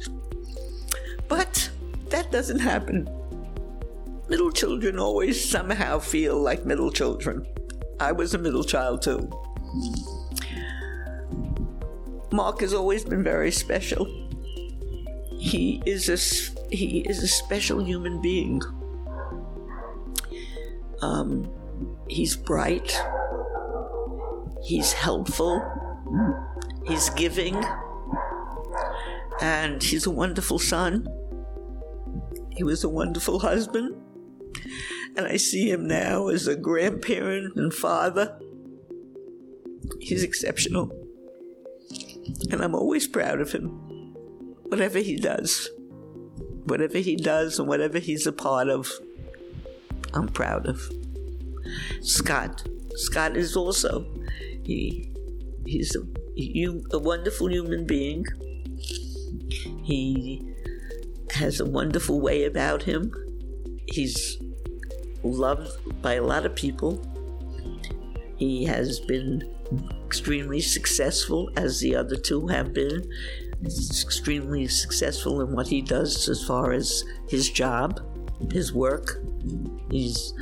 But that doesn't happen. Middle children always somehow feel like middle children. I was a middle child too. Mark has always been very special. He is a he is a special human being. Um, he's bright. He's helpful. He's giving. And he's a wonderful son. He was a wonderful husband and I see him now as a grandparent and father. He's exceptional. And I'm always proud of him. Whatever he does, whatever he does and whatever he's a part of, I'm proud of. Scott. Scott is also he he's a, a wonderful human being. He has a wonderful way about him. He's loved by a lot of people. He has been extremely successful, as the other two have been. He's extremely successful in what he does as far as his job, his work. He's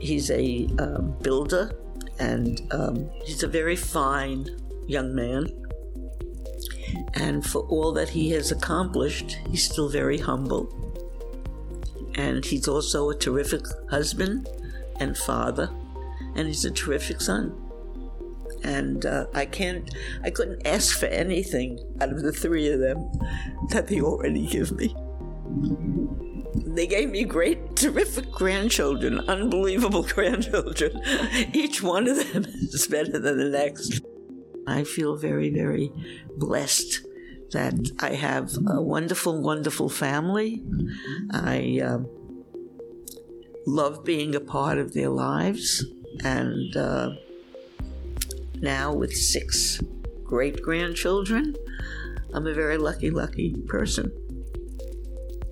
he's a um, builder, and um, he's a very fine young man. And for all that he has accomplished, he's still very humble and he's also a terrific husband and father, and he's a terrific son. And uh, I can't, I couldn't ask for anything out of the three of them that they already give me. They gave me great, terrific grandchildren, unbelievable grandchildren. Each one of them is better than the next. I feel very, very blessed that I have a wonderful, wonderful family. I uh, love being a part of their lives. And uh, now, with six great grandchildren, I'm a very lucky, lucky person.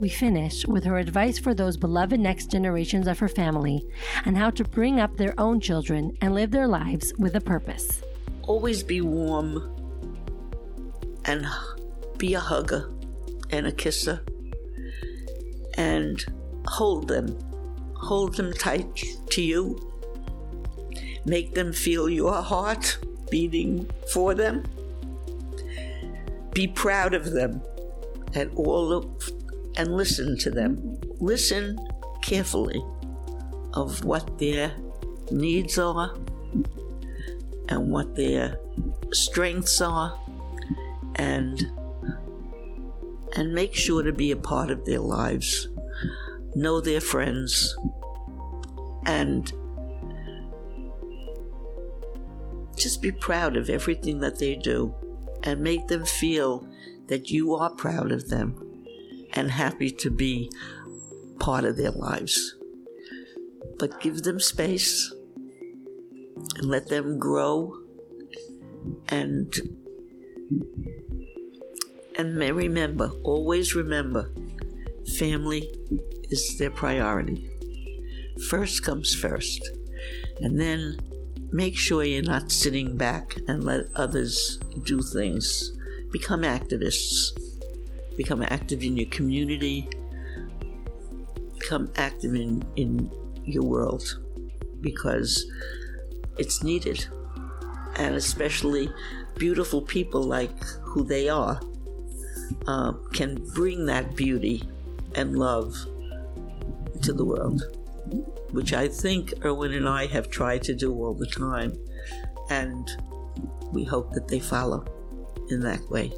We finish with her advice for those beloved next generations of her family and how to bring up their own children and live their lives with a purpose. Always be warm and be a hugger and a kisser and hold them. Hold them tight to you. Make them feel your heart beating for them. Be proud of them and all of, and listen to them. Listen carefully of what their needs are and what their strengths are and and make sure to be a part of their lives, know their friends, and just be proud of everything that they do and make them feel that you are proud of them and happy to be part of their lives. But give them space and let them grow and and remember, always remember, family is their priority. First comes first. And then make sure you're not sitting back and let others do things. Become activists. Become active in your community. Become active in, in your world because it's needed. And especially beautiful people like who they are uh, can bring that beauty and love to the world, which I think Erwin and I have tried to do all the time. And we hope that they follow in that way.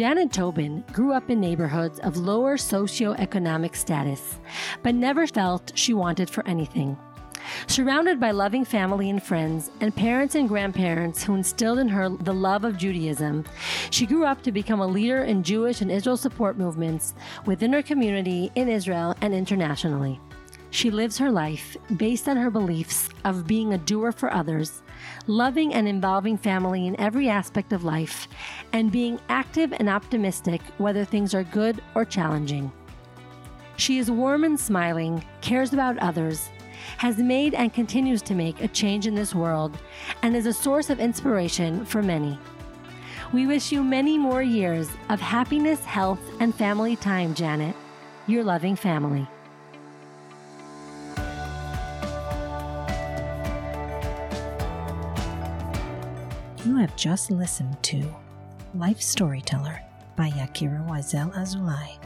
Janet Tobin grew up in neighborhoods of lower socioeconomic status, but never felt she wanted for anything. Surrounded by loving family and friends, and parents and grandparents who instilled in her the love of Judaism, she grew up to become a leader in Jewish and Israel support movements within her community in Israel and internationally. She lives her life based on her beliefs of being a doer for others, loving and involving family in every aspect of life, and being active and optimistic whether things are good or challenging. She is warm and smiling, cares about others, has made and continues to make a change in this world, and is a source of inspiration for many. We wish you many more years of happiness, health, and family time, Janet. Your loving family. You have just listened to Life Storyteller by Yakira Wiesel Azulay.